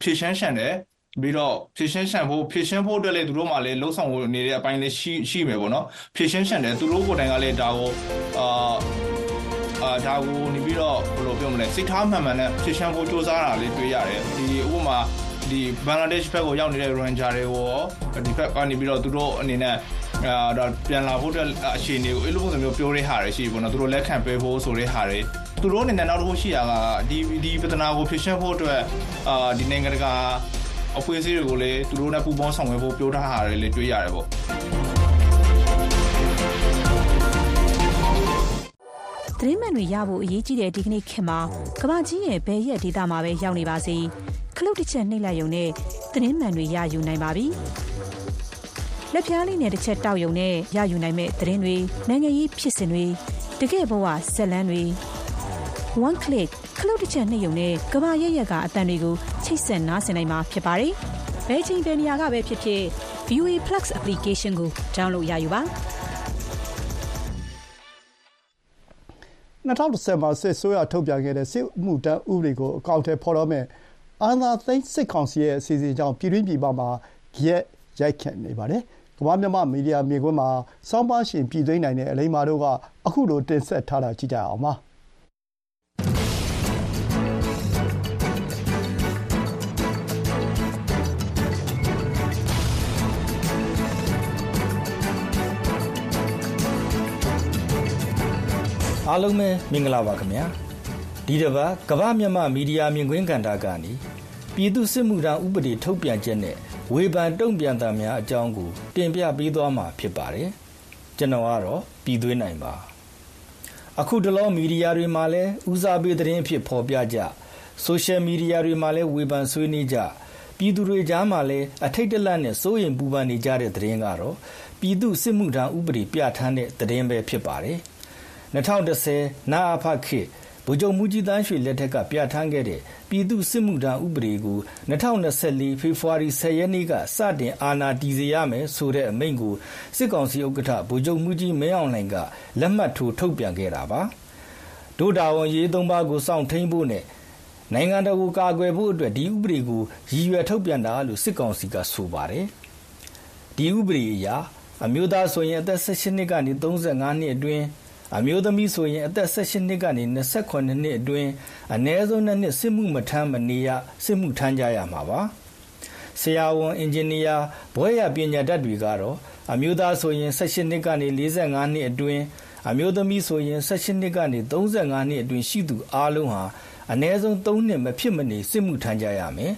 ဖြည့်ရှင်းရှန်တယ်ပြီးတော့ဖြည့်ရှင်းရှန်ဖို့ဖြည့်ရှင်းဖို့အတွက်လည်းသူတို့မှလည်းလှုပ်ဆောင်နေတဲ့အပိုင်းလေးရှိရှိမယ်ပေါ့နော်ဖြည့်ရှင်းရှန်တယ်သူတို့ကိုယ်တိုင်ကလည်းဒါကိုအာ အာဒါကိုနေပြီးတော့ဘယ်လိုပြောမလဲစိတ်ထားမှန်မှန်နဲ့ဖြည့်ရှင်းဖို့စူးစမ်းတာလေးတွေ့ရတယ်ဒီဥပမာဒီဘင်္ဂလားဒေ့ရှ်ဘက်ကိုရောက်နေတဲ့ ranger တွေကိုဒီဘက်ကနေပြီးတော့သူတို့အနေနဲ့အာတော့ပြန်လာဖို့အတွက်အခြေအနေကိုအဲ့လိုပုံစံမျိုးပြောတဲ့ဟာတွေရှိပြီပေါ့နော်သူတို့လက်ခံပေးဖို့ဆိုတဲ့ဟာတွေသူတို့အနေနဲ့နောက်တစ်ခုရှိတာကဒီဒီပြဿနာကိုဖြေရှင်းဖို့အတွက်အာဒီနိုင်ငံတကာအဖွဲ့အစည်းတွေကိုလည်းသူတို့နဲ့ပူးပေါင်းဆောင်ရွက်ဖို့ပြောထားတာတွေလည်းတွေ့ရတယ်ပေါ့ သတင်းမှန်တွေရဖို့အရေးကြီးတဲ့ဒီကနေ့ခေတ်မှာကမ္ဘာကြီးရဲ့ဘယ်ရက်ဒေတာမှာပဲရောက်နေပါစေခလုတ်တစ်ချက်နှိပ်လိုက်ရုံနဲ့သတင်းမှန်တွေရယူနိုင်ပါပြီ။လက်ဖြားလေးနဲ့တစ်ချက်တောက်ရုံနဲ့ရယူနိုင်မဲ့သတင်းတွေနိုင်ငံရေးဖြစ်စဉ်တွေတကယ့်ဘဝဇက်လန်းတွေ one click ခလုတ်တစ်ချက်နှိပ်ရုံနဲ့ကမ္ဘာရဲ့ရက်ကအတန်တွေကိုချိတ်ဆက်နားဆင်နိုင်မှာဖြစ်ပါတယ်။ဘယ်ချိန်ဘယ်နေရာကပဲဖြစ်ဖြစ် VOA Plus application ကို download ရယူပါ။ 2010မှာ စစ်ဆိုးရထုတ်ပြန်ခဲ့တဲ့ စစ်မှုတန်းဥပဒေကို အကောင့်ထဲဖော်တော့မဲ့အာဏာသိမ်းစစ်ကောင်စီရဲ့ အစီအစဉ်ကြောင့် ပြည်တွင်းပြည်ပမှာရက်ရိုက်ခတ်နေပါတယ်။ကမ္ဘာမြမမီဒီယာမြေခွန်းမှာစောင်းပါရှင် ပြည်သိမ်းနိုင်တဲ့ အလိမ္မာတို့ကအခုလို တင်ဆက်ထားတာ ကြည့်ကြအောင်ပါ။ အားလုံးပဲမင်္ဂလာပါခင်ဗျာဒီတစ်ပတ်ကမ္ဘာမြမမီဒီယာမြင်ကွင်းကဏ္ဍကနေပြည်သူစစ်မှုထမ်းဥပဒေထုတ်ပြန်ချက်နဲ့ဝေဖန်တုံ့ပြန်တာများအကြောင်းကိုတင်ပြပေးသွားမှာဖြစ်ပါတယ်ကျွန်တော်ကတော့ပြည်သွင်းနိုင်ပါအခုတလောမီဒီယာတွေမှာလည်းဦးစားပေးသတင်းအဖြစ်ဖော်ပြကြဆိုရှယ်မီဒီယာတွေမှာလည်းဝေဖန်ဆွေးနွေးကြပြည်သူတွေကြားမှာလည်းအထိတ်တလန့်နဲ့စိုးရိမ်ပူပန်နေကြတဲ့သတင်းကတော့ပြည်သူစစ်မှုထမ်းဥပဒေပြဋ္ဌာန်းတဲ့သတင်းပဲဖြစ်ပါတယ်။ 2010နာအဖခေဗိုလ်ချုပ်မူကြီးတန်းရွှေလက်ထက်ကပြဋ္ဌာန်းခဲ့တဲ့ပြည်သူစစ်မှုထမ်းဥပဒေကို2024ဖေဖော်ဝါရီ10ရက်နေ့ကစတင်အာဏာတည်စေရမယ်ဆိုတဲ့အမိန့်ကိုစစ်ကောင်စီဥက္ကဋ္ဌဗိုလ်ချုပ်မူကြီးမင်းအောင်လှိုင်ကလက်မှတ်ထိုးထုတ်ပြန်ခဲ့တာပါဒိုတာဝန်ရေးသုံးပါးကိုစောင့်ထိန်ဖို့နဲ့နိုင်ငံတော်ကိုကာကွယ်ဖို့အတွက်ဒီဥပဒေကိုရည်ရွယ်ထုတ်ပြန်တာလို့စစ်ကောင်စီကဆိုပါတယ်ဒီဥပဒေအရအမျိုးသားဆိုရင်အသက်16နှစ်ကနေ35နှစ်အတွင်း အမျိုးသမီးဆိုရင်အသက်18နှစ်ကနေ28နှစ်အတွင်းအ ਨੇ ဆုံးနှစ်နှစ်စစ်မှုမထမ်းမနေရစစ်မှုထမ်းကြရမှာပါဆရာဝန်အင်ဂျင်နီယာဘွဲ့ရပညာတတ်တွေကတော့အမျိုးသားဆိုရင်18နှစ်ကနေ45နှစ်အတွင်းအမျိုးသမီးဆိုရင်18နှစ်ကနေ35နှစ်အတွင်းရှိသူအားလုံးဟာအ ਨੇ ဆုံး3နှစ်မဖြစ်မနေစစ်မှုထမ်းကြရမယ်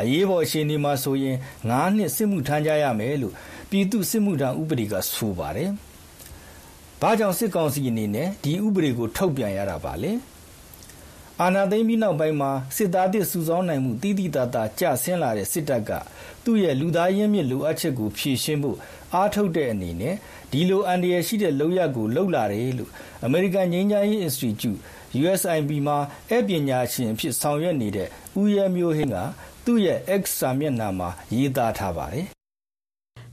အရေးပေါ်အခြေအနေမှာဆိုရင်9နှစ်စစ်မှုထမ်းကြရမယ်လို့ပြည်သူစစ်မှုထမ်းဥပဒေကဆိုပါတယ်။ ဘာကြောင့်စစ်ကောင်စီအနေနဲ့ဒီဥပဒေကို ထုတ်ပြန်ရတာပါလဲအာဏာသိမ်းပြီးနောက်ပိုင်းမှာစစ်သားတစ်စုဆောင်းနိုင်မှုတည်တည်တသာကျဆင်းလာတဲ့စစ်တပ်ကသူ့ရဲ့လူသားရင်းမြစ်လိုအပ်ချက်ကိုဖြည့်ရှင်းဖို့အားထုတ်တဲ့အနေနဲ့ဒီလိုအန်ဒီရရှိတဲ့လောက်ရကိုလှုပ်လာတယ်လို့ American ငြိမ်းချမ်းရေး Institute USIP မှာအပညာရှင်ဖြစ်ဆောင်ရွက်နေတဲ့ဦးရဲမျိုးဟင်းကသူ့ရဲ့ X စာမျက်နှာမှာရေးသားထားပါတယ်။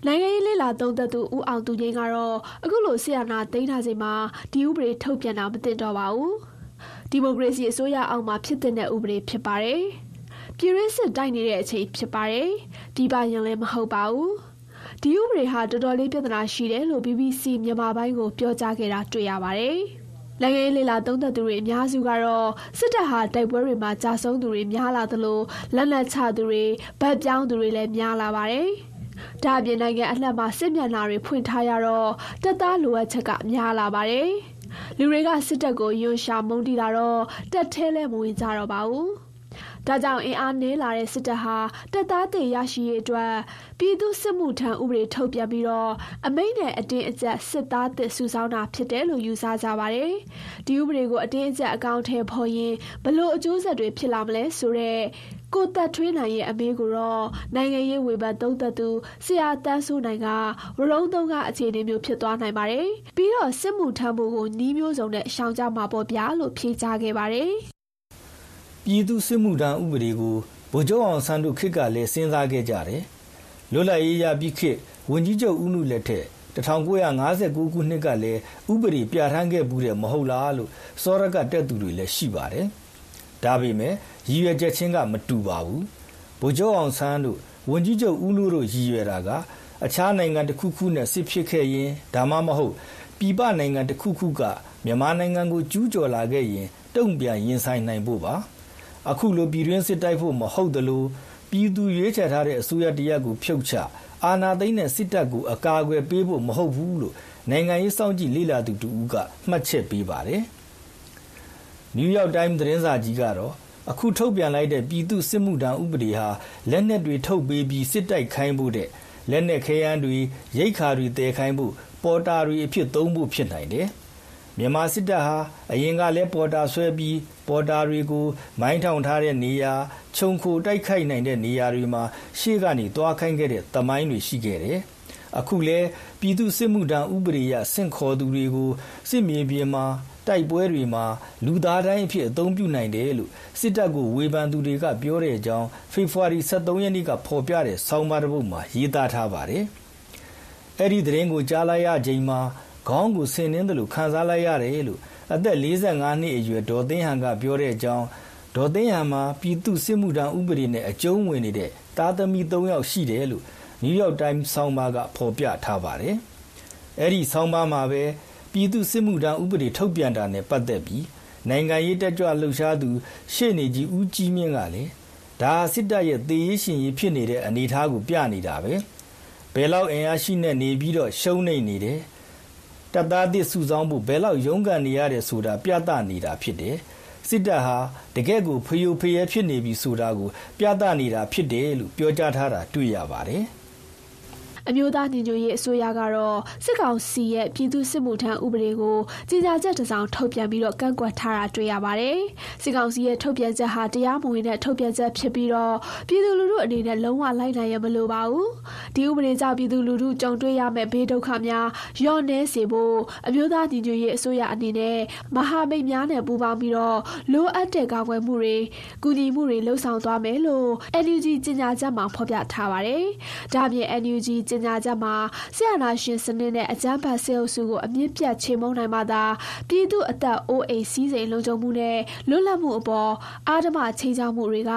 နိုင်ငံရေးလေလာသုံးသက်သူဦးအောင်သူငိမ့်ကတော့အခုလိုဆီယနာသိမ်းထားချိန်မှာဒီဥပဒေထုတ်ပြန်တာမသင့်တော့ပါဘူး။ဒီမိုကရေစီအစိုးရအောက်မှာဖြစ်တဲ့ဥပဒေဖြစ်ပါတယ်။ပြည်ရင်းစစ်တိုက်နေတဲ့အချိန်ဖြစ်ပါတယ်။ဒီပါရင်လည်းမဟုတ်ပါဘူး။ဒီဥပဒေဟာတော်တော်လေးပြဿနာရှိတယ်လို့ BBC မြန်မာပိုင်းကိုပြောကြားခဲ့တာတွေ့ရပါတယ်။နိုင်ငံရေးလေလာသုံးသက်သူတွေအများစုကတော့စစ်တပ်ဟာတိုက်ပွဲတွေမှာကြာဆုံးသူတွေများလာသလိုလက်နက်ချသူတွေဗတ်ပြောင်းသူတွေလည်းများလာပါတယ်။ ဒါအပြင်နိုင်ငံအနှံ့မှာစစ်မျက်နှာတွေဖွင့်ထားရတော့တပ်သားလိုအပ်ချက်ကများလာပါတယ်။လူတွေကစစ်တပ်ကိုယွန်ရှာမုန်းတီတာတော့တက်ထဲလဲမဝင်ကြတော့ပါဘူး။ဒါကြောင့်အင်အားနည်းလာတဲ့စစ်တပ်ဟာတပ်သားတွေရရှိရေးအတွက်ပြည်သူစစ်မှုထမ်းဥပဒေထုတ်ပြန်ပြီးတော့အမိန့်နဲ့အတင်းအကျပ်စစ်သားသစ်စုဆောင်းတာဖြစ်တယ်လို့ယူဆကြပါတယ်။ဒီဥပဒေကိုအတင်းအကျပ်အကောင့်ထဲပေါ်ရင်ဘလို့အကျိုးဆက်တွေဖြစ်လာမလဲဆိုတော့ ကိုသက်ထွေးနိုင်ရဲ့အမေကိုတော့နိုင်ငံရေးဝေဖန်သုံးသက်သူဆရာတန်းစိုးနိုင်ကဝရုံးသုံးကအခြေအနေမျိုးဖြစ်သွားနိုင်ပါတယ်။ပြီးတော့စစ်မှုထမ်းမှုကိုနှီးမျိုးစုံနဲ့ရှောင်ကြမှာပေါ့ဗျာလို့ဖြေကြားခဲ့ပါတယ်။ပြည်သူစစ်မှုထမ်းဥပဒေကိုဗိုလ်ချုပ်အောင်ဆန်းတို့ခေတ်ကလည်းစဉ်းစားခဲ့ကြတယ်။လွတ်လပ်ရေးရပြီးခေတ်ဝန်ကြီးချုပ်ဦးနုလက်ထက်1959ခုနှစ်ကလည်းဥပဒေပြဋ္ဌာန်းခဲ့ဘူးတဲ့မဟုတ်လားလို့စောရကတက်သူတွေလည်းရှိပါတယ်။ ဒါပေမဲ့ရည်ရွယ်ချက်ချင်းကမတူပါဘူး။ဗိုလ်ချုပ်အောင်ဆန်းတို့ဝန်ကြီးချုပ်ဦးနုတို့ရည်ရွယ်တာကအခြားနိုင်ငံတစ်ခုခုနဲ့စစ်ဖြစ်ခဲ့ရင်ဒါမှမဟုတ်ပြည်ပနိုင်ငံတစ်ခုခုကမြန်မာနိုင်ငံကိုကျူးကျော်လာခဲ့ရင်တုံ့ပြန်ရင်ဆိုင်နိုင်ဖို့ပါ။အခုလိုပြည်တွင်းစစ်တိုက်ဖို့မဟုတ်သလိုပြည်သူရွေးချယ်ထားတဲ့အစိုးရတရက်ကိုဖြုတ်ချအာဏာသိမ်းတဲ့စစ်တပ်ကိုအကာအကွယ်ပေးဖို့မဟုတ်ဘူးလို့နိုင်ငံရေးစောင့်ကြည့်လေ့လာသူတူဦးကမှတ်ချက်ပေးပါတယ်။ New York Times သတင်းစာကြီးကတော့ အခုထုတ်ပြန်လိုက်တဲ့ ပြည်သူစစ်မှုထမ်းဥပဒေဟာ လက်နက်တွေထုတ်ပေးပြီး စစ်တိုက်ခိုင်းဖို့တဲ့လက်နက်ခဲယမ်းတွေ ရိတ်ခါတွေတည်ခိုင်းဖို့ ပေါ်တာတွေအဖြစ်သုံးဖို့ ဖြစ်နိုင်တယ်။မြန်မာစစ်တပ်ဟာ အရင်ကလည်း ပေါ်တာဆွဲပြီး ပေါ်တာတွေကို မိုင်းထောင်ထားတဲ့နေရာ ခြုံခိုတိုက်ခိုက်နိုင်တဲ့နေရာတွေမှာ ရှေ့ကနေတွားခိုင်းခဲ့တဲ့ သမိုင်းတွေရှိခဲ့တယ်။အခုလဲပြည်သူစစ်မှုထမ်းဥပဒေရဆင့်ခေါ်သူတွေကို စစ်မြေပြင်မှာ တိုက်ပွဲတွေမှာ လူသားတိုင်းအဖြစ်အသုံးပြုနိုင်တယ်လို့ စစ်တပ်ကို ဝေဖန်သူတွေက ပြောတဲ့အကြောင်း ဖေဖော်ဝါရီ23ရက်နေ့က ဖော်ပြတဲ့ ဆောင်းပါးတစ်ပုဒ်မှာ ရေးသားထားပါတယ်။အဲ့ဒီသတင်းကို ကြားလိုက်ရချိန်မှာ ခေါင်းကိုဆင်နှင်းတယ်လို့ခံစားလိုက်ရတယ်လို့ အသက်45နှစ်အရွယ် ဒေါ်သိန်းဟန်က ပြောတဲ့အကြောင်း ဒေါ်သိန်းဟန်မှာ ပြည်သူစစ်မှုထမ်းဥပဒေနဲ့ အကျုံးဝင်နေတဲ့တာသမီ3ယောက်ရှိတယ်လို့ New York Times ဆောင်းပါးက ဖော်ပြထားပါတယ်။အဲ့ဒီဆောင်းပါးမှာပဲ ပြည်သူစစ်မှုထမ်းဥပဒေ ထုတ်ပြန်တာနဲ့ ပတ်သက်ပြီး နိုင်ငံရေးတက်ကြွလှုပ်ရှားသူ ရှေ့နေကြီး ဦးကြီးမြင့်ကလည်း ဒါစစ်တပ်ရဲ့ သေရေးရှင်ရေးဖြစ်နေတဲ့ အနေအထားကို ပြနေတာပဲ။ဘယ်လောက် အင်အားရှိနေနေပြီးတော့ ရှုံးနေနေတယ်။တပ်သားသစ်စုဆောင်းဖို့ ဘယ်လောက်ရုန်းကန်နေရတယ်ဆိုတာ ပြသနေတာဖြစ်တယ်။စစ်တပ်ဟာ တကယ့်ကိုဖျို့ဖျဲဖြစ်နေပြီဆိုတာကို ပြသနေတာဖြစ်တယ်လို့ ပြောကြားထားတာ တွေ့ရပါတယ်။ အမျိုးသားညီညွတ်ရေးအစိုးရကတော့စစ်ကောင်စီရဲ့ပြည်သူစစ်မှုထမ်းဥပဒေကိုကြေညာချက်တစ်စောင်ထုတ်ပြန်ပြီးတော့ကန့်ကွက်ထားတာတွေ့ရပါတယ်။စစ်ကောင်စီရဲ့ထုတ်ပြန်ချက်ဟာတရားမဝင်တဲ့ထုတ်ပြန်ချက်ဖြစ်ပြီးတော့ပြည်သူလူထုအနေနဲ့လုံးဝလိုက်နိုင်ရမလို့ပါဘူး။ဒီဥပဒေကြောင့်ပြည်သူလူထုကြုံတွေ့ရမယ့်ဘေးဒုက္ခများရော့နှဲစေဖို့အမျိုးသားညီညွတ်ရေးအစိုးရအနေနဲ့မဟာမိတ်များနဲ့ပူးပေါင်းပြီးတော့လိုအပ်တဲ့ကာကွယ်မှုတွေကူညီမှုတွေလှုံ့ဆော်သွားမယ်လို့ NUG ကြေညာချက်မှာဖော်ပြထားပါတယ်။ဒါ့အပြင် NUG ကြေညာချက်မှာဆရာနာရှင်စနစ်နဲ့အကြမ်းဖက်ဆဲအုပ်စုကိုအမြင့်ပြတ်ချေမှုန်းနိုင်မှသာပြည်သူအသက်အိုးအိမ်စည်းစိမ်လုံခြုံမှုနဲ့လွတ်လပ်မှုအပေါ်အာဓမချိန်ချမှုတွေက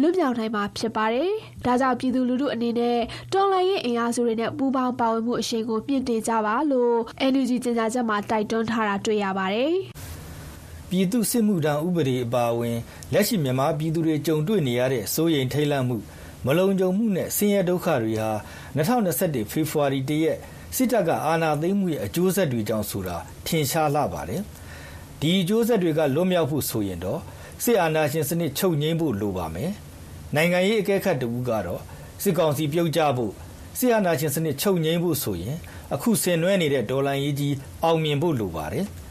လွတ်မြောက်နိုင်မှာဖြစ်ပါတယ်။ဒါကြောင့်ပြည်သူလူထုအနေနဲ့တော်လှန်ရေးအင်အားစုတွေနဲ့ပူးပေါင်းပါဝင်မှုအရှိန်ကိုမြင့်တင်ကြပါလို့ NUG ကြေညာချက်မှာတိုက်တွန်းထားတာတွေ့ရပါတယ်။ပြည်သူစစ်မှုထမ်းဥပဒေအပါအဝင်လက်ရှိမြန်မာပြည်သူတွေကြုံတွေ့နေရတဲ့စိုးရိမ်ထိတ်လန့်မှု မလုံခြုံမှုနဲ့ဆင်းရဲဒုက္ခတွေဟာ2021ဖေဖော်ဝါရီ1ရက်စစ်တပ်ကအာဏာသိမ်းမှုရဲ့အကျိုးဆက်တွေကြောင့်ဆိုတာထင်ရှားလာပါတယ်။ဒီအကျိုးဆက်တွေကလွတ်မြောက်ဖို့ဆိုရင်တော့စစ်အာဏာရှင်စနစ်ချုပ်ငြိမ်းဖို့လိုပါမယ်။နိုင်ငံရေးအကဲခတ်တူကတော့စစ်ကောင်စီပြုတ်ကျဖို့စစ်အာဏာရှင်စနစ်ချုပ်ငြိမ်းဖို့ဆိုရင်အခုဆင်နွှဲနေတဲ့ဒေါ်လာရေးကြီးအောင်မြင်ဖို့လိုပါတယ်။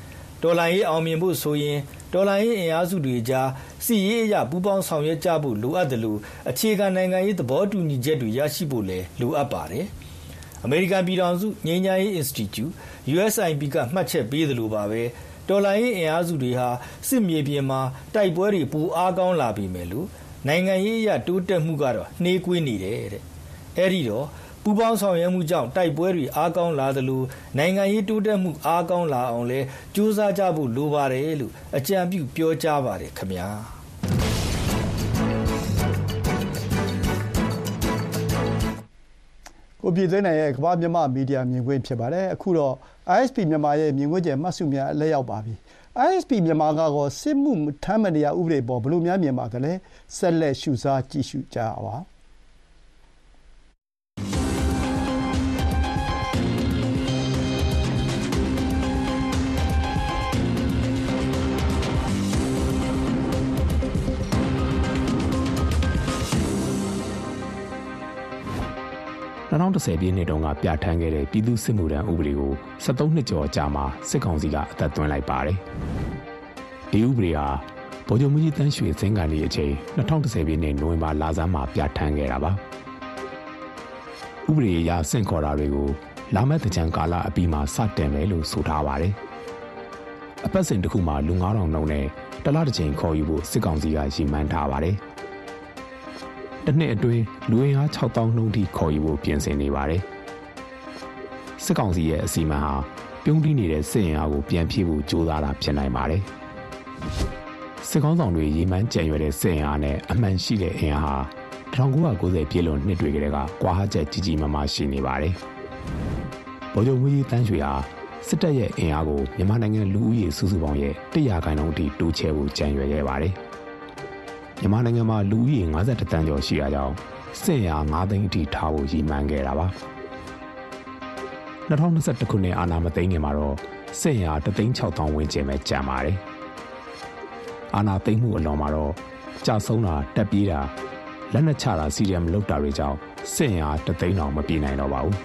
ဒေါ်လာရေးအောင်မြင်ဖို့ဆိုရင်ဒေါ်လာရေးအင်အားစုတွေကြားစီရေးအရာပူးပေါင်းဆောင်ရွက်ကြဖို့ လိုအပ်တယ်လို့အခြေခံနိုင်ငံရေး သဘောတူညီချက်တွေ ရရှိဖို့လည်း လိုအပ်ပါတယ်။အမေရိကန်ပြည်ထောင်စု ငြိမ်းချမ်းရေး Institute USIP က မှတ်ချက်ပေးသလိုပါပဲဒေါ်လာရေးအင်အားစုတွေဟာ စစ်မြေပြင်မှာ တိုက်ပွဲတွေ ပိုအားကောင်းလာပြီမယ်လို့ နိုင်ငံရေးအရ တိုးတက်မှုကတော့ နှေးကွေးနေတယ်တဲ့ အဲ့ဒီတော့ ပူပေါင်းဆောင်ရွက်မှုကြောင့်တိုက်ပွဲတွေအားကောင်းလာသလိုနိုင်ငံရေးတိုးတက်မှုအားကောင်းလာအောင်လဲကြိုးစားကြဖို့လိုပါတယ်လို့အကြံပြုပြောကြားပါတယ်ခင်ဗျာကိုပြည်သွင်းနိုင်ရဲ့ကမ္ဘာမြန်မာမီဒီယာမြင်ကွင်းဖြစ်ပါတယ်အခုတော့ ISP မြန်မာရဲ့မြင်ကွင်းကျမှတ်စုများလက်ရောက်ပါပြီ ISP မြန်မာကတော့စစ်မှုထမ်းမတရားဥပဒေပေါ်ဘလို့များမြင်ပါသလဲဆက်လက်ရှုစားကြည့်ရှုကြပါ 2010ပြည့်နှစ်တုန်းကပြဋ္ဌာန်းခဲ့တဲ့ပြည်သူ့စစ်မှုထမ်းဥပဒေကို73နှစ်ကျော်ကြာမှစစ်ကောင်စီကအသက်သွင်းလိုက်ပါတယ်။ဒီဥပဒေဟာဗိုလ်ချုပ်မှုကြီးတန်းရွှေစင်ကန်ဒီအချိန်2010ပြည့်နှစ်နိုဝင်ဘာလဆန်းမှာပြဋ္ဌာန်းခဲ့တာပါ။ဥပဒေအရဆင့်ခေါ်တာတွေကိုလာမယ့်တကြံကာလအပြီးမှာစတင်မယ်လို့ဆိုထားပါတယ်။အပတ်စဉ်တစ်ခုမှာလူ9000နှုန်းနဲ့တလတစ်ချိန်ခေါ်ယူဖို့စစ်ကောင်စီကရည်မှန်းထားပါတယ်။ တစ်နှစ်အတွင်းလူဝင်အား6000နှုန်းထိခေါ်ယူဖို့ပြင်ဆင်နေပါတယ်။စစ်ကောင်စီရဲ့အစီအမံဟာပြုံးတီးနေတဲ့စစ်ရင်အားကိုပြန်ဖြည့်ဖို့ကြိုးစားတာဖြစ်နိုင်ပါတယ်။စစ်ကောင်းဆောင်တွေရေမှန်းကြံရွယ်တဲ့စစ်ရင်အားနဲ့အမှန်ရှိတဲ့အင်အားဟာ1990ပြည့်လွန်နှစ်တွေကတည်းကကွာဟချက်ကြီးကြီးမားမားရှိနေပါတယ်။ဗိုလ်ချုပ်မူကြီးတန်းရွှေဟာစစ်တပ်ရဲ့အင်အားကိုမြန်မာနိုင်ငံလူဦးရေစုစုပေါင်းရဲ့100ခန့်လုံးအထိတိုးချဲ့ဖို့ကြံရွယ်ခဲ့ပါတယ်။ မြန်မာနိုင်ငံမှာလူဦးရေ52တန်းကျော်ရှိတာကြောင့်စစ်ရာ9သိန်းအထိထားဖို့ရည်မှန်းခဲ့တာပါ2021ခုနှစ်အာဏာမသိမ်းခင်မှာတော့စစ်ရာ3,600ဝန်းကျင်ပဲကျန်ပါတယ်အာဏာသိမ်းမှုအလွန်မှာတော့ကြာဆုံးတာတက်ပြေးတာလက်နက်ချတာစီရီယမ်လုတ်တာတွေကြောင့်စစ်ရာ3သိန်းတောင်မပြေနိုင်တော့ပါဘူး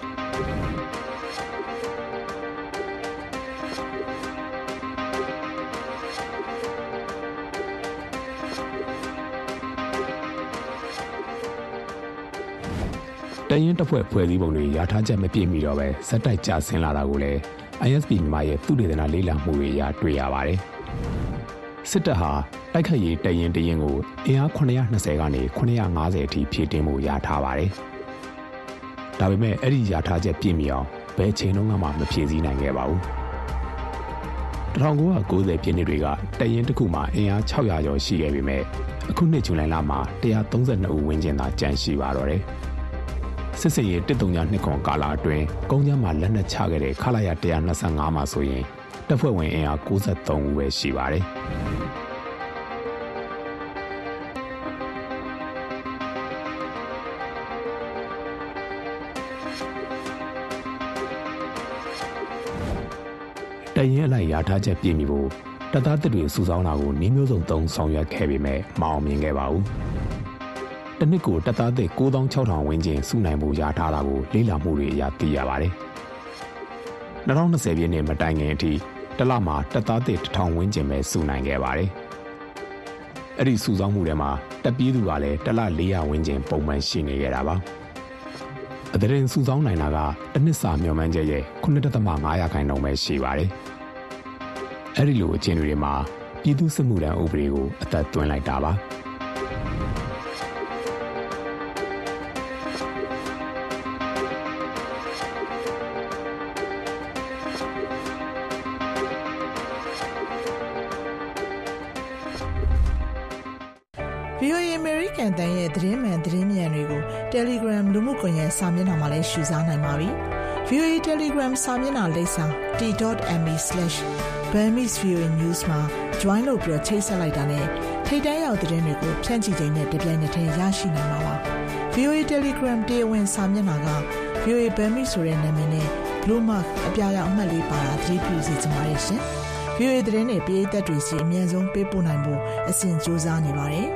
တရင်တပ်ဖွဲ့ဖွဲ့စည်းပုံတွေရာထားချက်မပြည့်မီတော့ပဲစက်တိုက်ကြဆင်းလာတာကိုလည်း ISP မြန်မာရဲ့သူတေသနာလေးလာမှုတွေရာတွေ့ရပါတယ်။စစ်တပ်ဟာတိုက်ခတ်ရေးတရင်တရင်ကိုအင်အား920ကနေ950အထိဖြည့်တင်းမှုရာထားပါတယ်။ဒါပေမဲ့အဲ့ဒီရာထားချက်ပြည့်မီအောင်ဘယ်ချိန်လုံးမှမဖြည့်ဆည်းနိုင်ခဲ့ပါဘူး။1990ပြည့်နှစ်တွေကတရင်တစ်ခုမှာအင်အား600ကျော်ရှိခဲ့ပေမဲ့အခုနှစ်ဇူလိုင်လမှာ132ဦးဝန်းကျင်သာကျန်ရှိပါတော့တယ်။ စစ်စင်ရဲ့တစ်တုံညာနှစ်ခွန်ကာလအတွင်းကုန်းချမ်းမှာလက်နက်ချခဲ့တဲ့ခလာရ125မှာဆိုရင်တပ်ဖွဲ့ဝင်အင်အား63ဦးပဲရှိပါတယ်တရင်အလိုက်ရာထားချက်ပြည့်မီဖို့တပ်သားတပ်တွေစုဆောင်းတာကိုနှီးမျိုးစုံသုံးဆောင်ရွက်ခဲ့ပေမဲ့မအောင်မြင်ခဲ့ပါဘူး။ တနစ်ကိုတပ်သားသစ်9600ဝန်းကျင်စုနိုင်မှုရထားတာကိုလေ့လာမှုတွေအရသိရပါတယ်။2020ပြည့်နှစ်မတိုင်ခင်အထိတလမှာတပ်သားသစ်1000ဝန်းကျင်ပဲစုနိုင်ခဲ့ပါတယ်။အဲ့ဒီစုဆောင်းမှုတွေမှာတပ်ပြေးသူကလည်းတလ400ဝန်းကျင်ပုံမှန်ရှိနေကြတာပါ။အတရင်စုဆောင်းနိုင်တာကတစ်နှစ်စာမျှော်မှန်းချက်ရဲ့9.5ရာခိုင်နှုန်းပဲရှိပါတယ်။အဲ့ဒီလိုအခြေအနေတွေမှာပြည်သူ့စစ်မှုထမ်းဥပဒေကိုအသက်သွင်းလိုက်တာပါ။ က်နှာလိပ်စာ t.me/burmese.voanews မှာ join လုပ်ပြီးချိတ်ဆက်လိုက်တာနဲ့ထိတ်တန်းရောက်သတင်းတွေကိုဖြန့်ချိခြင်းနဲ့တပြိုင်နက်တည်းရရှိနိုင်မှာပါ။ VOA Telegram တရားဝင်စာမျက်နှာက VOA Burmese ဆိုတဲ့နာမည်နဲ့ blue mark အပြာရောင်အမှတ်လေးပါတာသတိပြုစီကြပါရရှင်။ VOA သတင်းတွေပြည်သက်တွေစီအမြန်ဆုံးပေးပို့နိုင်ဖို့အစဉ်ကြိုးစားနေပါတယ်။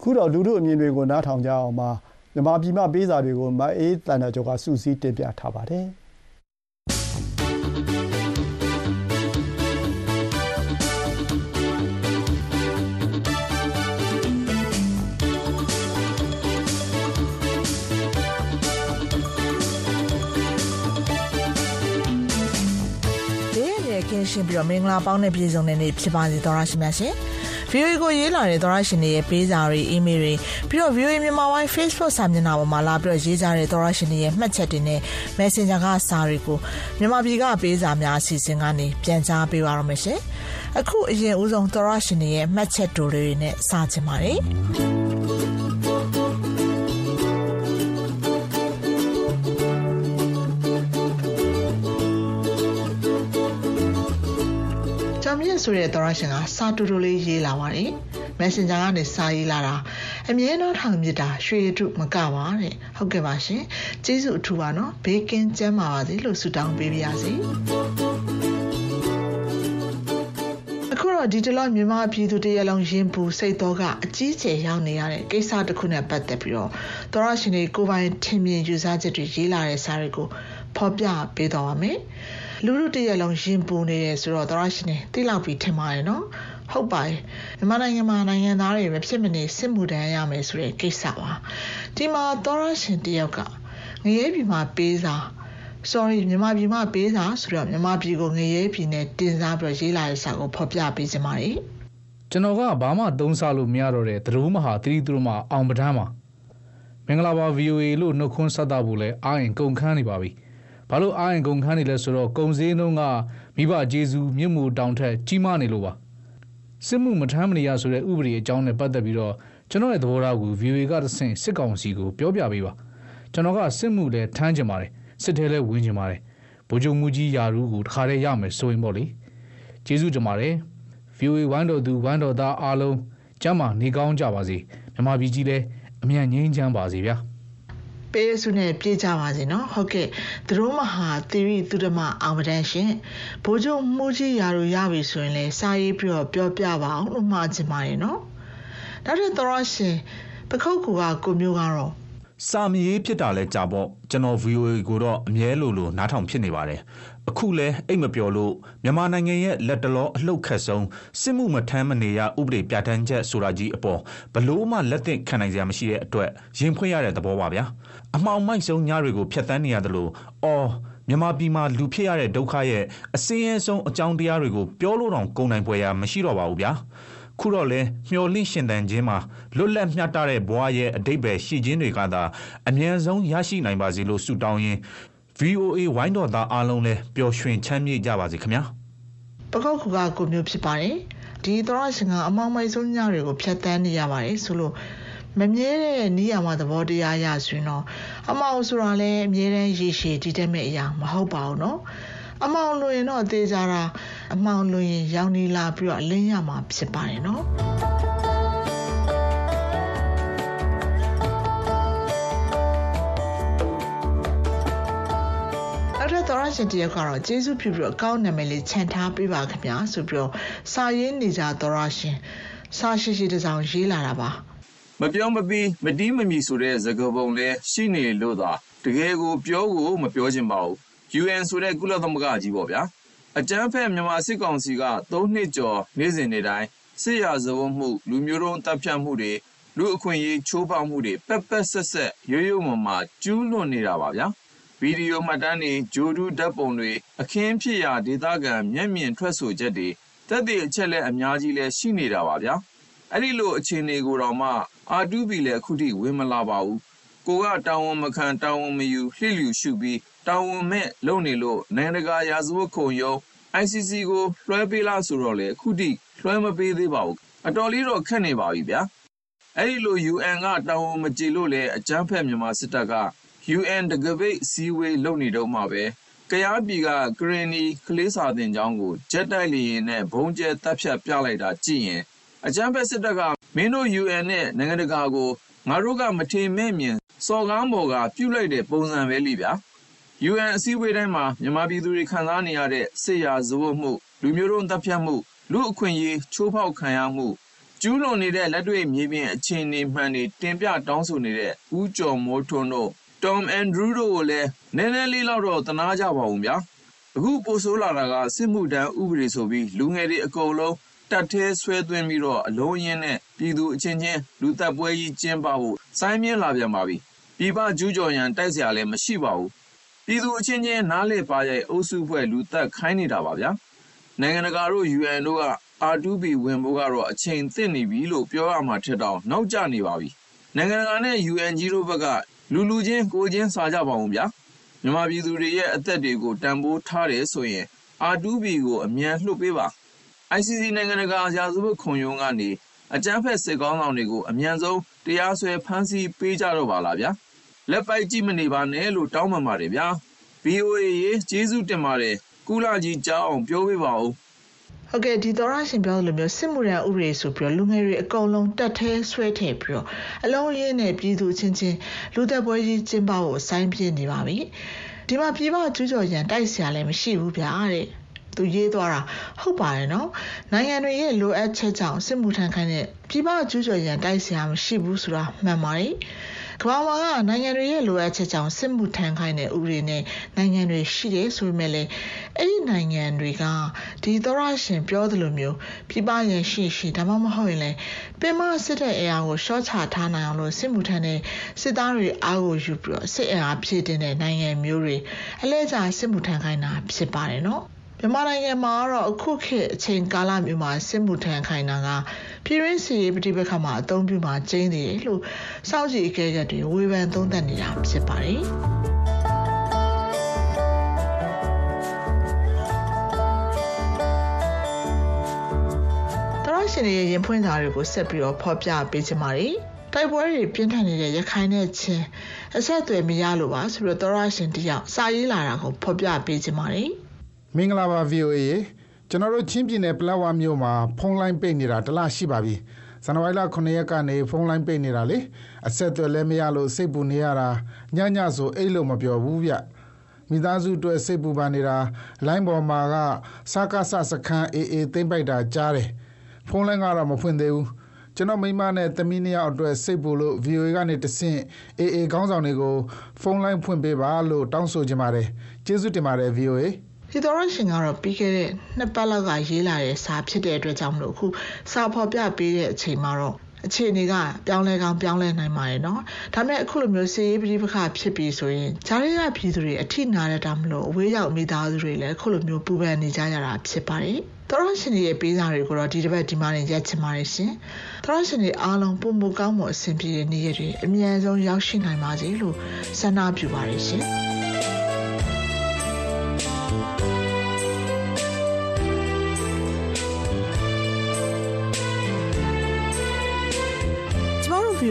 ခုတော့လူတို့အမြင်တွေကိုနားထောင်ကြအောင်ပါမြန်မာပြည်မှပေးစာတွေကိုမအေးတန်တကျော်ကစူးစီးတင်ပြထားပါတယ် ရှင်းပြီးတော့မင်္ဂလာပေါင်းနဲ့ပြည့်စုံတဲ့နေ့ဖြစ်ပါစေသောရရှိမြတ်ရှင် VOA ကိုရေးလာတဲ့သောရရှင်တွေရဲ့ပေးစာတွေအီးမေးလ်တွေပြီးတော့ VOA မြန်မာပိုင်း Facebook စာမျက်နှာပေါ်မှာလာပြီးတော့ရေးကြတဲ့သောရရှင်တွေရဲ့မှတ်ချက်တွေနဲ့ Messenger ကစာတွေကိုမြန်မာပြည်ကပေးစာများအစီအစဉ်ကနေပြန်ကြားပေးပါရမရှင်အခုအရင်ဦးဆုံးသောရရှင်တွေရဲ့မှတ်ချက်တိုတွေနဲ့စာချင်ပါတယ် မြင့်ဆိုတဲ့သောရရှင်ကစာတူတူလေးရေးလာပါတယ်။ Messenger ကနေစာရေးလာတာအမြဲတမ်းထောင်မြစ်တာရွှေတုမကပါတဲ့။ဟုတ်ကဲ့ပါရှင်။ကျေးဇူးအထူးပါနော်။ဘေးကင်းကျန်းမာပါစေလို့ဆုတောင်းပေးပါရစေ။အခုတော့ဒီတလောမြန်မာပြည်သူတရလုံးရင်ပူစိတ်တော့ကအကြီးကျယ်ရောက်နေရတဲ့ကိစ္စတစ်ခုနဲ့ပတ်သက်ပြီးတော့သောရရှင်တွေကိုပိုင်ထင်မြင်ယူဆချက်တွေရေးလာတဲ့စာတွေကိုဖော်ပြပေးတော့ပါမယ်။ လူလူတရက်လုံးရင်ပူနေတယ်ဆိုတော့သရရှင်နေတိလောက်ပြီးထင်ပါတယ်နော်ဟုတ်ပါတယ်မြန်မာနိုင်ငံမှာနိုင်ငံသားတွေပဲဖြစ်မနေစစ်မှုတန်းရမယ်ဆိုတဲ့ကိစ္စပါဒီမှာသရရှင်တယောက်ကငရဲပြည်မှာပေးစာ sorry မြန်မာပြည်မှာပေးစာဆိုတော့မြန်မာပြည်ကိုငရဲပြည်နဲ့တင်စားပြီးရေးလာတဲ့စာကိုဖော်ပြပေးချင်ပါတယ်ကျွန်တော်ကဘာမှသုံးစားလို့မရတော့တဲ့သရိုးမဟာသတိသူတို့မှာအောင်ပဒန်းမှာမင်္ဂလာပါ VOA လို့နှုတ်ခွန်းဆက်တာဖို့လဲအားရင်ကုန်ခန်းနေပါပြီ။ ဘာလို့အာရင်ကုန်ခန်းနေလဲဆိုတော့ကုံစည်းနှုံးကမိဘဂျေဇူးမြင့်မှုတောင်ထက်ကြီးမားနေလို့ပါစစ်မှုမထမ်းမနေရဆိုတဲ့ဥပဒေအကြောင်းနဲ့ပတ်သက်ပြီးတော့ကျွန်တော်ရဲ့သဘောထားကို VOA ကတဆင့်စစ်ကောင်စီကိုပြောပြပေးပါကျွန်တော်ကစစ်မှုလည်းထမ်းကျင်ပါတယ်စစ်ထဲလည်းဝင်ကျင်ပါတယ်ဗိုလ်ချုပ်မှုကြီးယာရူးကိုတခါတည်းရမယ်ဆိုရင်ပေါ့လေကျေးဇူးတင်ပါတယ် VOA ဝမ်းတော်သူဝမ်းတော်သားအားလုံးကျမ်းမာနေကောင်းကြပါစေမြမပြည်ကြီးလည်းအမြန်ငြိမ်းချမ်းပါစေဗျာ ပေးစုနဲ့ပြေးကြပါစေနော်ဟုတ်ကဲ့သူတို့မဟာသီရိသူဓမအောင်ပဒန်ရှင်ဘိုးချုပ်မှုကြီးရာတို့ရပြီဆိုရင်လဲစာရေးပြီးတော့ပြောပြပါအောင်လို့မှာချင်ပါတယ်နော်နောက်ထပ်သောရရှင်ပခုတ်ကူကကိုမျိုးကတော့စာမရေးဖြစ်တာလဲကြာပေါ့ကျွန်တော် VOA ကိုတော့အမြဲလိုလိုနားထောင်ဖြစ်နေပါတယ် အခုလဲအိတ်မပြောလို့ မြန်မာနိုင်ငံရဲ့လက်တလော အလှုပ်ခတ်ဆုံး စစ်မှုမထမ်းမနေရ ဥပဒေ ပြဋ္ဌာန်းချက်ဆိုတာကြီးအပေါ်ဘလို့မှ လက်သင့်ခံနိုင်စရာ မရှိတဲ့အတွက် ရင်ဖွင့်ရတဲ့သဘောပါဗျာ အမှောင်မိုက်ဆုံးညတွေကိုဖျက်ဆီးနေရတယ်လို့အော် မြန်မာပြည်မှာ လူဖြစ်ရတဲ့ဒုက္ခရဲ့အစင်းရဲဆုံး အကြောင်းတရားတွေကို ပြောလို့တောင် ကုန်နိုင်ပွဲရမရှိတော့ပါဘူးဗျာ ခုတော့လဲမျော်လင့်ရှင်တန်ခြင်းမှာ လွတ်လပ်မျှတတဲ့ဘဝရဲ့အတိတ်ပဲရှိခြင်းတွေကသာ အမြန်ဆုံး ရရှိနိုင်ပါစေလို့ ဆုတောင်းရင်း VOA ဝိုင်းတော်သားအားလုံးလည်းပျော်ရွှင်ချမ်းမြေ့ကြပါစေခင်ဗျာပကောက်ကူကကိုမျိုးဖြစ်ပါတယ်ဒီသောရရှင်ကအမောင်မိုက်ဆုံးညတွေကိုဖြတ်တန်းနေရပါတယ်ဆိုလို့မမြဲတဲ့နီးရမှာသဘောတရားရဆိုရင်တော့အမောင်ဆိုတာလည်းအမြဲတမ်းရေရှည်တည်တတ်မဲ့အရာမဟုတ်ပါဘူးเนาะအမောင်လွင်တော့သေချာတာအမောင်လွင်ရောင်နေလာပြီးတော့အလင်းရမှာဖြစ်ပါတယ်เนาะ ရရှင်တယောက်ကတော့ကျေးဇူးပြုပြီးတော့ကောင်းနာမည်လေးခြံထားပေးပါခင်ဗျာဆိုပြီးတော့စာရေးနေကြသောရရှင်စာရှိရှိတစောင်ရေးလာတာပါမပြောမပြီးမတီးမမီဆိုတဲ့သကပုံလဲရှိနေလို့သာတကယ်ကိုပြောကိုမပြောချင်ပါဘူး UN ဆိုတဲ့ကုလသမဂ္ဂကြီးပေါ့ဗျာအကြမ်းဖက်မြန်မာစစ်ကောင်စီက၃နှစ်ကျော်နေ့စဉ်နေ့တိုင်းစစ်ရာဇဝတ်မှုလူမျိုးတုံးတပ်ဖြတ်မှုတွေလူအခွင့်အရေးချိုးဖောက်မှုတွေပက်ပက်ဆက်ဆက်ရိုးရိုးမမာကျူးလွန်နေတာပါဗျာ ဗီဒီယိုမှတ်တမ်းတွေဂျိုဒူဓာတ်ပုံတွေအခင်းဖြစ်ရာဒေသခံမျက်မြင်ထွက်ဆိုချက်တွေတက်တဲ့အချက်လက်အများကြီးလဲရှိနေတာပါဗျာအဲ့ဒီလိုအခြေအနေကိုတော့မှအာတူးဘီလည်းအခုထိဝင်မလာပါဘူးကိုကတာဝန်မခံတာဝန်မယူလှစ်လျူရှုပြီးတာဝန်မဲ့လုပ်နေလို့နိုင်ငံတကာရာဇဝတ်ခုံရုံး ICC ကိုလွှဲပေးလားဆိုတော့လေအခုထိလွှဲမပေးသေးပါဘူးအတော်လေးတော့ခက်နေပါပြီဗျာအဲ့ဒီလို UN ကတာဝန်မကြည်လို့လေအကြမ်းဖက်မြန်မာစစ်တပ်က UN တကပိတ်စည်းဝေးလုပ်နေတော့မှပဲကရားပြည်က ကရင်နီ ကလေးစာတင်ကျောင်းကို ဂျက်တိုက်လေရင်နဲ့ဘုံကျဲတပ်ဖြတ်ပြလိုက်တာကြည့်ရင် အကြမ်းဖက်စစ်တပ်က မင်းတို့ UN နဲ့ နိုင်ငံတကာကို ငါတို့က မထေမဲ့မြင် စော်ကားမော်ကပြုတ်လိုက်တဲ့ပုံစံပဲလိဗျာ UN အစည်းအဝေးတိုင်းမှာ မြန်မာပြည်သူတွေ ခံစားနေရတဲ့ စစ်ရာဇဝတ်မှု လူမျိုးတုံးတပ်ဖြတ်မှု လူအခွင့်အရေး ချိုးဖောက်ခံရမှု ကျူးလွန်နေတဲ့ လက်တွေ့မြေပြင် အခြေအနေမှန်တွေ တင်ပြတောင်းဆိုနေတဲ့ ဦးကျော်မိုးထွန်းတို့ Tom Andrew တို့ကိုလည်း နည်းနည်းလေးလောက်တော့ သနားကြပါဦးဗျာ။အခု ပိုဆိုးလာတာက စစ်မှုထမ်းဥပဒေဆိုပြီး လူငယ်တွေအကုန်လုံး တပ်ထဲဆွဲသွင်းပြီးတော့ အလုံးအရင်းနဲ့ ပြည်သူအချင်းချင်း လူသတ်ပွဲကြီးကျင်းပဖို့ စိုင်းပြင်းလာပြန်ပါပြီ။ပြည်ပကျူးကျော်ရန် တိုက်စရာလည်း မရှိပါဘူး။ပြည်သူအချင်းချင်း နားလည်ပါးရိုက် အုပ်စုဖွဲ့ လူသတ်ခိုင်းနေတာပါဗျာ။နိုင်ငံတကာတို့ UN တို့က R2P ဝင်ဖို့ကတော့ အချိန်သင့်နေပြီလို့ ပြောရမှာထက်တောင် နောက်ကျနေပါပြီ။နိုင်ငံတကာနဲ့ UN ကြီးတို့ဘက်က လူလူချင်းကိုယ်ချင်းစာကြပါဦးဗျာ။မြန်မာပြည်သူတွေရဲ့အသက်တွေကိုတန်ဖိုးထားတယ်ဆိုရင် R2P ကိုအမြန်လွှတ်ပေးပါ။ ICC နိုင်ငံတကာရာဇဝတ်ခုံရုံးကနေအကြမ်းဖက်စစ်ကောင်းဆောင်တွေကိုအမြန်ဆုံးတရားစွဲဖမ်းဆီးပေးကြတော့ပါလားဗျာ။လက်ပိုက်ကြည့်မနေပါနဲ့လို့တောင်းပန်ပါတယ်ဗျာ။ VOA ရေကျေးဇူးတင်ပါတယ်။ကုလကြီးကြားအောင်ပြောပေးပါဦး။ ဟုတ်ကဲ့ဒီသောရရှင်ပြောလိုမျိုးစစ်မှုရန်ဥပဒေဆိုပြီးတော့လူငယ်တွေအကုန်လုံးတက်သေးဆွဲထည့်ပြီးတော့အလုံးရင်းနဲ့ပြည်သူချင်းချင်းလူသက်ပွဲကြီးကျင်းပဖို့ဆိုင်းပြနေပါပြီဒီမှာပြည်ပကျူးကျော်ရန်တိုက်စရာလည်းမရှိဘူးဗျာတဲ့သူရေးသွားတာဟုတ်ပါတယ်နော်နိုင်ငံတွေရဲ့လိုအပ်ချက်ကြောင့်စစ်မှုထမ်းခိုင်းတဲ့ပြည်ပကျူးကျော်ရန်တိုက်စရာမရှိဘူးဆိုတာမှန်ပါတယ် ကမ္ဘာမှာကနိုင်ငံတွေရဲ့လိုအပ်ချက်ကြောင့်စစ်မှုထမ်းခိုင်းတဲ့ဥပဒေနဲ့နိုင်ငံတွေရှိတယ်ဆိုပေမဲ့လည်းအဲ့ဒီနိုင်ငံတွေကဒီသောရရှင်ပြောသလိုမျိုးပြပရန်ရှိရှိဒါမှမဟုတ်ရင်လည်းပင်မစစ်တဲ့အရာကိုရှော့ချထားနိုင်အောင်လို့စစ်မှုထမ်းတဲ့စစ်သားတွေအားကိုယူပြီးတော့စစ်အင်အားဖြည့်တင်တဲ့နိုင်ငံမျိုးတွေအလဲကျစစ်မှုထမ်းခိုင်းတာဖြစ်ပါတယ်နော် မြန်မာနိုင်ငံမှာတော့အခုခေတ်အချိန်ကာလမျိုးမှာစစ်မှုထမ်းခိုင်းတာကပြည်ရင်းစီရေးပဋိပက္ခမှာအသုံးပြုမှာကျင်းနေတယ်လို့စောင့်ကြည့်အကဲခတ်တွေဝေဖန်သုံးသပ်နေတာဖြစ်ပါတယ်တရရှင်ရဲ့ရင်ဖွင့်စာတွေကိုဆက်ပြီးတော့ဖော်ပြပေးချင်ပါတယ်တိုက်ပွဲတွေပြင်းထန်နေတဲ့ရခိုင်နဲ့ချင်းအဆက်အသွယ်မရလို့ပါဆိုပြီးတော့သောရရှင်တယောက်စာရေးလာတာကိုဖော်ပြပေးချင်ပါတယ် မင်္ဂလာပါ VOA ရေကျွန်တော်တို့ချင်းပြည်နယ်ပလက်ဝမြို့မှာဖုန်းလိုင်းပိတ်နေတာတလားရှိပါပြီဇန်နဝါရီလ9ရက်ကနေဖုန်းလိုင်းပိတ်နေတာလေအဆက်အသွယ်လည်းမရလို့စိတ်ပူနေရတာညညဆိုအိတ်လို့မပြောဘူးဗျမိသားစုအတွက်စိတ်ပူပါနေတာလိုင်းပေါ်မှာကစကားဆစခန်းအေးအေးသိမ့်ပိုက်တာကြားတယ်ဖုန်းလိုင်းကတော့မဖွင့်သေးဘူးကျွန်တော်မိမနဲ့သမီးနှစ်ယောက်အတွက်စိတ်ပူလို့ VOA ကနေတဆင့်အေးအေးခေါင်းဆောင်တွေကိုဖုန်းလိုင်းဖွင့်ပေးပါလို့တောင်းဆိုချင်ပါတယ်ကျေးဇူးတင်ပါတယ် VOA ဒီတော်ရရှင်ကတော့ပြီးခဲ့တဲ့နှစ်ပတ်လောက်ကရေးလာတဲ့စာဖြစ်တဲ့အတွက်ကြောင့်မလို့အခုစာဖော်ပြပေးတဲ့အချိန်မှာတော့အခြေအနေကပြောင်းလဲကောင်းပြောင်းလဲနိုင်ပါတယ်နော်ဒါပေမဲ့အခုလိုမျိုးစီးရေးပဋိပက္ခဖြစ်ပြီးဆိုရင်ဂျာရီကပြည်သူတွေအထိနာတဲ့တာမလို့အဝေးရောက်မိသားစုတွေလည်းအခုလိုမျိုးပူပန်နေကြရတာဖြစ်ပါတယ်တော်ရရှင်ရဲ့ပေးစာတွေကိုတော့ဒီတစ်ပတ်ဒီမှာနေရက်ချင်ပါတယ်ရှင်တော်ရရှင်တွေအားလုံးပုံမကောင်းမအဆင်ပြေတဲ့နေ့ရက်တွေအမြန်ဆုံးရောက်ရှိနိုင်ပါစေလို့ဆန္ဒပြုပါတယ်ရှင်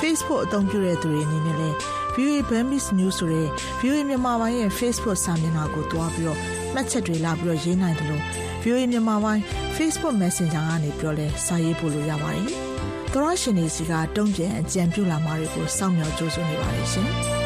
Facebook အသုံးပြုတဲ့သူတွေအနေနဲ့လည်း VOA Burmese News ဆိုတဲ့ VOA မြန်မာပိုင်းရဲ့ Facebook စာမျက်နှာကိုတွားပြီးတော့မှတ်ချက်တွေလာပြီးတော့ရေးနိုင်တယ်လို့ VOA မြန်မာပိုင်း Facebook Messenger ကနေပြောလဲစာရေးပို့လို့ရပါတယ်။သောရရှင်တွေစီကတုံ့ပြန်အကြံပြုလာမှာတွေကိုစောင့်မျှော်ကြိုးစွနေပါတယ်ရှင်။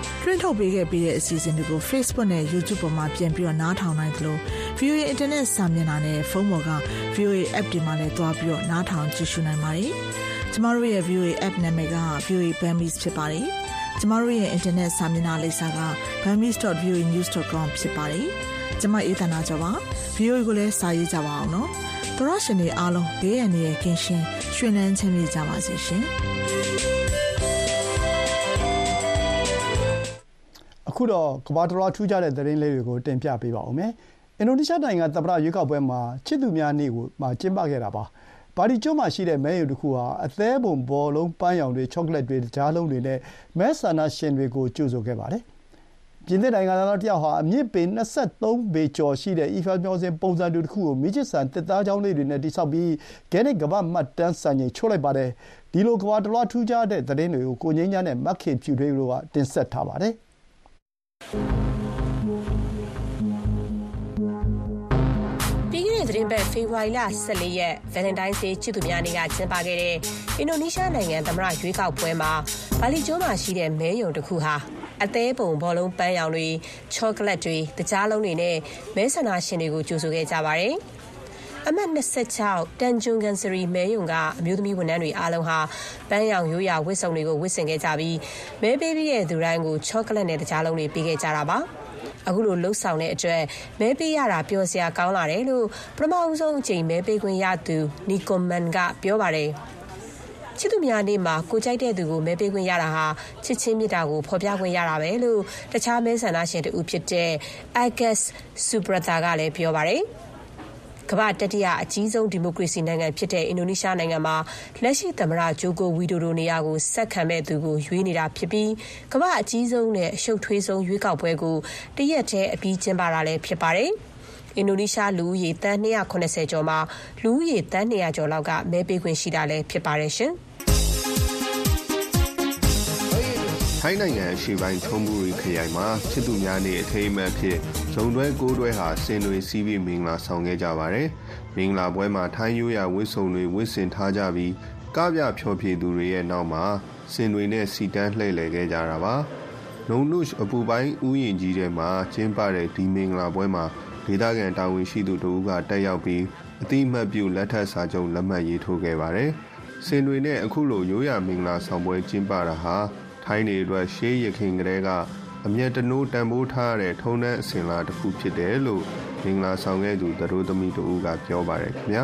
တွင်းထုတ်ပေးခဲ့ပြီးတဲ့အစီအစဉ်တွေကို Facebook နဲ့ YouTube ပေါ်မှာပြန်ပြီးတော့နားထောင်နိုင်သလို VOA Internet စာမျက်နှာနဲ့ဖုန်းပေါ်က VOA App တွေမှာလည်းတွားပြီးတော့နားထောင်ကြည့်ရှုနိုင်ပါတယ်။ကျမတို့ရဲ့ VOA App နာမည်က VOA Burmese ဖြစ်ပါတယ်။ကျမတို့ရဲ့ Internet စာမျက်နှာလိပ်စာက burmese.voanews.com ဖြစ်ပါတယ်။ကျမအေးသနာကြောပါ VOA ကိုလည်းစာရေးကြပါအောင်နော်။သောရရှင်တွေအားလုံးဘေးရန်ရဲ့ကင်းရှင်းရွှင်လန်းချမ်းမြေ့ကြပါစေရှင်။ ခုတော့ကဘာတရထူးခြားတဲ့သတင်းလေးတွေကိုတင်ပြပေးပါဦးမယ်။အင်ဒိုနီးရှားနိုင်ငံသမ္မတရွေးကောက်ပွဲမှာချစ်သူများနေ့ကိုမှာကျင်းပခဲ့တာပါ။ပါတီကျွန်းမှာရှိတဲ့မဲရုံတစ်ခုဟာအသေးပုံဘောလုံးပန်းရောင်တွေချောကလက်တွေကြားလုံးတွေနဲ့မဲဆန္ဒရှင်တွေကိုကြိုဆိုခဲ့ပါတယ်။ပြင်သစ်နိုင်ငံသားတယောက်ဟာအမြင့်ပေ၂၃ပေကျော်ရှိတဲ့အီဖယ်မျှော်စင်ပုံစံတူတခုကိုမီးကျစ်ဆန်သစ်သားချောင်းလေးတွေနဲ့တည်ဆောက်ပြီးဂင်းနစ်ကမ္ဘာ့မှတ်တမ်းစံချိန်ချိုးလိုက်ပါတယ်။ဒီလိုကမ္ဘာတလွှားထူးခြားတဲ့သတင်းတွေကိုကိုငြိမ်းချမ်းနဲ့မခင်ဖြူထွေးတို့ကတင်ဆက်ထားပါတယ် ပြီးခဲ့တဲ့သတင်းပတ် ဖေဖော်ဝါရီလ14ရက် Valentine's Day ချစ်သူများနေ့က ကျင်းပခဲ့တဲ့ အင်ဒိုနီးရှားနိုင်ငံ သမ္မတရွေးကောက်ပွဲမှာ ဘာလီကျွန်းမှာရှိတဲ့ မဲရုံတစ်ခုဟာ အသေးပုံ ဘောလုံးပန်းရောင်တွေ ချောကလက်တွေတကြားလုံးတွေနဲ့ မဲဆန္ဒရှင်တွေကို ကြိုဆိုခဲ့ကြပါတယ်။ အမှတ်26တန်ဂျွန်ကန်စရီမဲယုံကအမျိုးသမီးဝန်ထမ်းတွေအားလုံးဟာပန်းရောင်ရိုးရာဝတ်စုံတွေကိုဝတ်ဆင်ခဲ့ကြပြီးမဲပေးပြီးတဲ့သူတိုင်းကိုချောကလက်နဲ့တကြားလုံးတွေပေးခဲ့ကြတာပါ။အခုလိုလှုပ်ဆောင်တဲ့အတွက်မဲပေးရတာပျော်စရာကောင်းလာတယ်လို့ပထမဦးဆုံးအချိန်မဲပေးခွင့်ရသူနီကွန်မန်ကပြောပါတယ်။ချစ်သူများနေ့မှာကိုကြိုက်တဲ့သူကိုမဲပေးခွင့်ရတာဟာချစ်ချင်းမြတ်တာကိုဖော်ပြခွင့်ရတာပဲလို့တခြားမဲဆန္ဒရှင်တူဖြစ်တဲ့ Agus Subrata ကလည်းပြောပါတယ် ကမ္ဘာတတိယအကြီးဆုံး ဒီမိုကရေစီနိုင်ငံဖြစ်တဲ့ အင်ဒိုနီးရှားနိုင်ငံမှာ လက်ရှိသမ္မတ ဂျိုကိုဝီဒိုဒို နေရာကို ဆက်ခံမဲ့သူကို ရွေးနေတာဖြစ်ပြီး ကမ္ဘာအကြီးဆုံးနဲ့ အရှုပ်ထွေးဆုံး ရွေးကောက်ပွဲကို တရက်တည်း အပြီးကျင်းပတာလည်း ဖြစ်ပါတယ်။အင်ဒိုနီးရှား လူဦးရေ သန်း290ကျော်မှာ လူဦးရေ သန်း200ကျော်လောက်က မဲပေးခွင့်ရှိတာလည်း ဖြစ်ပါတယ် ထိုင်းနိုင်ငံအရှေ့ပိုင်းထုံးမှုရီခရိုင်မှာချစ်သူများနေ့အထိမ်းအမှတ်ဖြစ်ဇုံတွဲကိုးတွဲဟာစင်တွေစီးပြီးမင်္ဂလာဆောင်ခဲ့ကြပါတယ်။မင်္ဂလာပွဲမှာထိုင်းရိုးရာဝတ်စုံတွေဝတ်ဆင်ထားကြပြီးကပြဖြောဖြေသူတွေရဲ့နောက်မှာစင်တွေနဲ့စီတန်းလှည့်လည်ခဲ့ကြတာပါ။နုံနုရှ်အပူပိုင်းဥယျာဉ်ကြီးထဲမှာကျင်းပတဲ့ဒီမင်္ဂလာပွဲမှာဒေသခံတာဝန်ရှိသူတို့ကတက်ရောက်ပြီးအတိမတ်ပြုလက်ထပ်စာချုပ်လက်မှတ်ရေးထိုးခဲ့ပါတယ်။စင်တွေနဲ့အခုလိုရိုးရာမင်္ဂလာဆောင်ပွဲကျင်းပတာဟာ ထိုင်းတွေအတွက်ရှေးရခင်ကလေးကအမျက်တနိုးတန်ဖိုးထားတဲ့ထုံနှန်းအစဉ်လာတစ်ခုဖြစ်တယ်လို့မင်္ဂလာဆောင်ခဲ့သူသတို့သမီးတို့ကပြောပါတယ်ခင်ဗျာ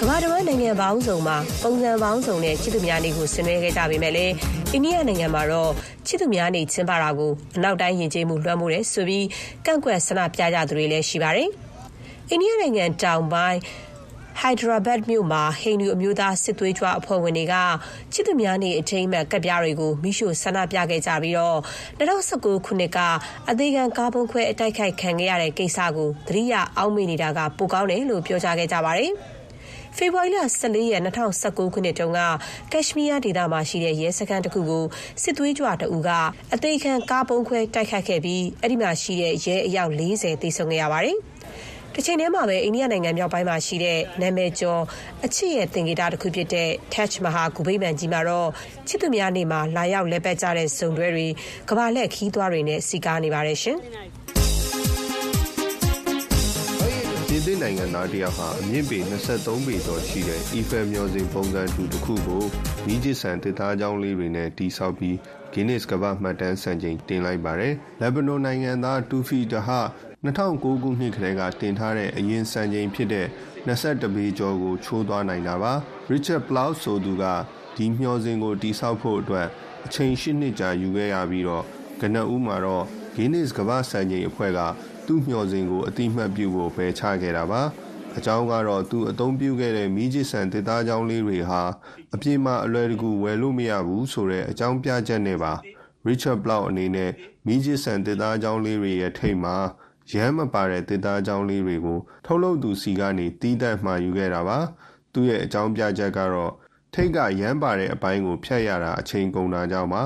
ကမ္ဘာတစ်ဝန်းနိုင်ငံပေါင်းစုံမှာပုံစံပေါင်းစုံနဲ့ချစ်သူများနေကိုဆင်နွှဲခဲ့ကြပေမဲ့လည်းအိန္ဒိယနိုင်ငံမှာတော့ချစ်သူများနေကျင်းပတာကိုအနောက်တိုင်းယဉ်ကျေးမှုလွှမ်းမိုးတယ်ဆိုပြီးကန့်ကွက်ဆန္ဒပြကြသူတွေလည်းရှိပါတယ်။အိန္ဒိယနိုင်ငံတောင်ပိုင်း ဟိုက်ဒရာဘတ်မြို့မှာ ဟိန္ဒူအမျိုးသားစစ်သွေးကြွအဖွဲ့ဝင်တွေက ချစ်သူများနေအထိမ်းအမှတ်ကပ်ပြားတွေကိုမိရှို့ဆန္ဒပြခဲ့ကြပြီးတော့2019ခုနှစ်က အသေးခံကားပုံခွဲ အတိုက်ခိုက်ခံခဲ့ရတဲ့ကိစ္စကို သတိရအောက်မေ့နေတာက ပိုကောင်းတယ်လို့ ပြောကြားခဲ့ကြပါတယ်။ဖေဖော်ဝါရီလ14ရက်2019ခုနှစ်တုန်းက ကက်ရှမီးယားဒေသမှာရှိတဲ့ ရဲစခန်းတစ်ခုကို စစ်သွေးကြွတအူကအသေးခံကားပုံခွဲ တိုက်ခတ်ခဲ့ပြီး အဲ့ဒီမှာရှိတဲ့ ရဲအယောက်40သေဆုံးခဲ့ရပါတယ်။ တချိန်တည်းမှာပဲအိန္ဒိယနိုင်ငံမြောက်ပိုင်းမှာရှိတဲ့နာမည်ကျော်အချစ်ရဲ့သင်္ကေတတစ်ခုဖြစ်တဲ့ Taj Mahal ဂူဗိမာန်ကြီးမှာတော့ချစ်သူများနေမှာလာရောက်လက်ပတ်ကြတဲ့ဇုံတွဲတွေကဘာလက်ခီးသွားတွေနဲ့စီကားနေပါတယ်ရှင်။ပြင်သစ်နိုင်ငံသားတယောက်ဟာအမြင့်ပေ23ပေကျော်ရှိတဲ့ Eiffel မျှော်စင်ပုံစံတူတစ်ခုကိုမီးကျစ်ဆန်တစ်သားကြောင်းလေးတွေနဲ့တီးဆောက်ပြီး Guinness ကမ္ဘာမှတ်တမ်းစံချိန်တင်လိုက်ပါတယ်။လက်ဘနွန်နိုင်ငံသားတူဖီတဟ 2009ခုနှစ်ကတည်းကတင်ထားတဲ့အရင်စံချိန်ဖြစ်တဲ့21ပေကျော်ကိုချိုးသွားနိုင်တာပါ။ Richard Plow ဆိုသူကဒီမျှော်စင်ကိုတီးဆောက်ဖို့အတွက်အချိန်၈နှစ်ကြာယူခဲ့ရပြီးတော့ကနဦးမှာတော့ Guinness ကမ္ဘာစံချိန်အဖွဲ့ကသူ့မျှော်စင်ကိုအတိမတ်ပြုဖို့ပဲချခဲ့တာပါအကြောင်းကတော့သူအသုံးပြုခဲ့တဲ့မိကျစ်ဆန်တစ်သားချောင်းလေးတွေဟာအပြည့်မအလွယ်တကူဝယ်လို့မရဘူးဆိုတဲ့အကြောင်းပြချက်နဲ့ပါ Richard Blount အနေနဲ့မိကျစ်ဆန်တစ်သားချောင်းလေးတွေရဲ့ထိပ်မှာ ရမ်းမပါတဲ့တစ်သားချောင်းလေးတွေကိုထုတ်လုပ်သူစီကနေတီးတန့်မှာယူခဲ့တာပါသူ့ရဲ့အကြောင်းပြချက်ကတော့ထိတ်ကရမ်းပါတဲ့အပိုင်းကိုဖြတ်ရတာအချိန်ကုန်တာကြောင့်ပါ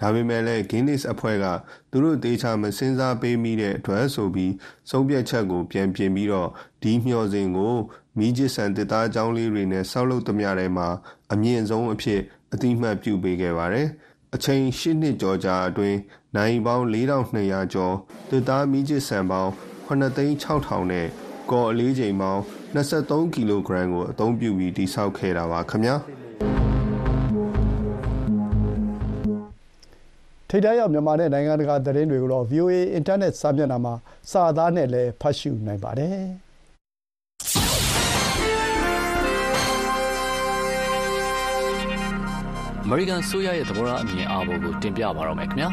ဒါပေမဲ့လည်း Guinness အဖွဲ့ကသူတို့တေချာမစင်စားပေးမိတဲ့အတွက်ဆိုပြီးဆုံးဖြတ်ချက်ကိုပြန်ပြင်ပြီးတော့ဒီမျှော်စင်ကိုမိကျစ်ဆန်တစ်သားကြောင်းလေးတွေနဲ့ဆောက်လုပ်သမျှထဲမှာအမြင့်ဆုံးအဖြစ်အတိမတ်ပြုပေးခဲ့ပါတယ်။ အချိန်၈နှစ်ကျော်ကြာအတွင်းနိုင်ပေါင်း4200ကျော်တစ်သားမိကျစ်ဆန်ပေါင်း9,6000နဲ့ကော်အလေးချိန်ပေါင်း23ကီလိုဂရမ်ကိုအသုံးပြုပြီးတိစောက်ခဲ့တာပါခင်ဗျာ။ထိပ်တန်းရောက်မြန်မာနဲ့နိုင်ငံတကာသတင်းတွေကိုတော့ VOA အင်တာနက်စာမျက်နှာမှာစာသားနဲ့လည်းဖတ်ရှုနိုင်ပါတယ်။ မေရိကန်ဆိုရရဲ့သဘောထားအမြင်အာဘော်ကိုတင်ပြပါတော့မယ်ခင်ဗျာ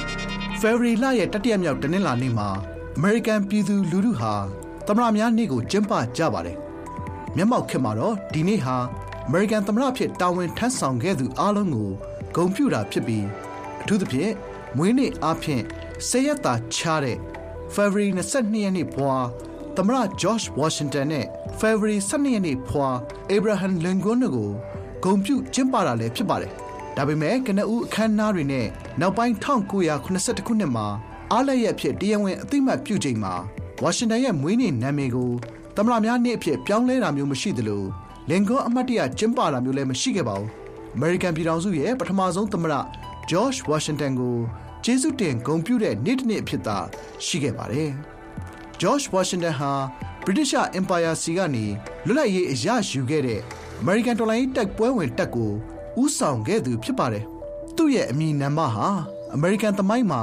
။ဖေဖော်ဝါရီလရဲ့တတိယမြောက်တနင်္လာနေ့မှာအမေရိကန်ပြည်သူလူထုဟာသမ္မတများနေ့ကိုကျင်းပကြပါတယ်။မျက်မှောက်ခေတ်မှာတော့ဒီနေ့ဟာအမေရိကန်သမ္မတဖြစ်တာဝန်ထမ်းဆောင်ခဲ့သူအားလုံးကိုဂုဏ်ပြုတာဖြစ်ပြီးအအထူးသဖြင့်မွေးနေ့အားဖြင့်ဆယ်ရက်သာခြားတဲ့ February 22ရက်နေ့ဘွာသမရ George Washington နဲ့ February 12ရက်နေ့ဖွာ Abraham Lincoln တို့ကို ဂုံပြုကျင်းပတာလည်းဖြစ်ပါတယ်။ဒါပေမဲ့ကနဦးအခမ်းအနားတွေနဲ့နောက်ပိုင်း1982ခုနှစ်မှာအားလက်ရဖြစ်တရားဝင်အသိမှတ်ပြုချိန်မှာဝါရှင်တန်ရဲ့မွေးနေ့နာမည်ကိုသမရများနေ့အဖြစ်ပြောင်းလဲတာမျိုးမရှိသလိုလင်ကွန်အမတ်တရကျင်းပတာမျိုးလည်းမရှိခဲ့ပါဘူး။ American ပြည်ထောင်စုရဲ့ပထမဆုံးသမရ George Washington ကိုကျေးဇူးတင်ဂုဏ်ပြုတဲ့နေ့တစ်နေ့အဖြစ်သာရှိခဲ့ပါတယ်။ George Washington ဟာ British Empire စီကနေလွတ်လပ်ရေးအရယူခဲ့တဲ့ American တော်လိုင်းတိုက်ပွဲဝင်တပ်ကိုဥဆောင်ခဲ့သူဖြစ်ပါတယ်။သူ့ရဲ့အမည်နာမဟာ American သမိုင်းမှာ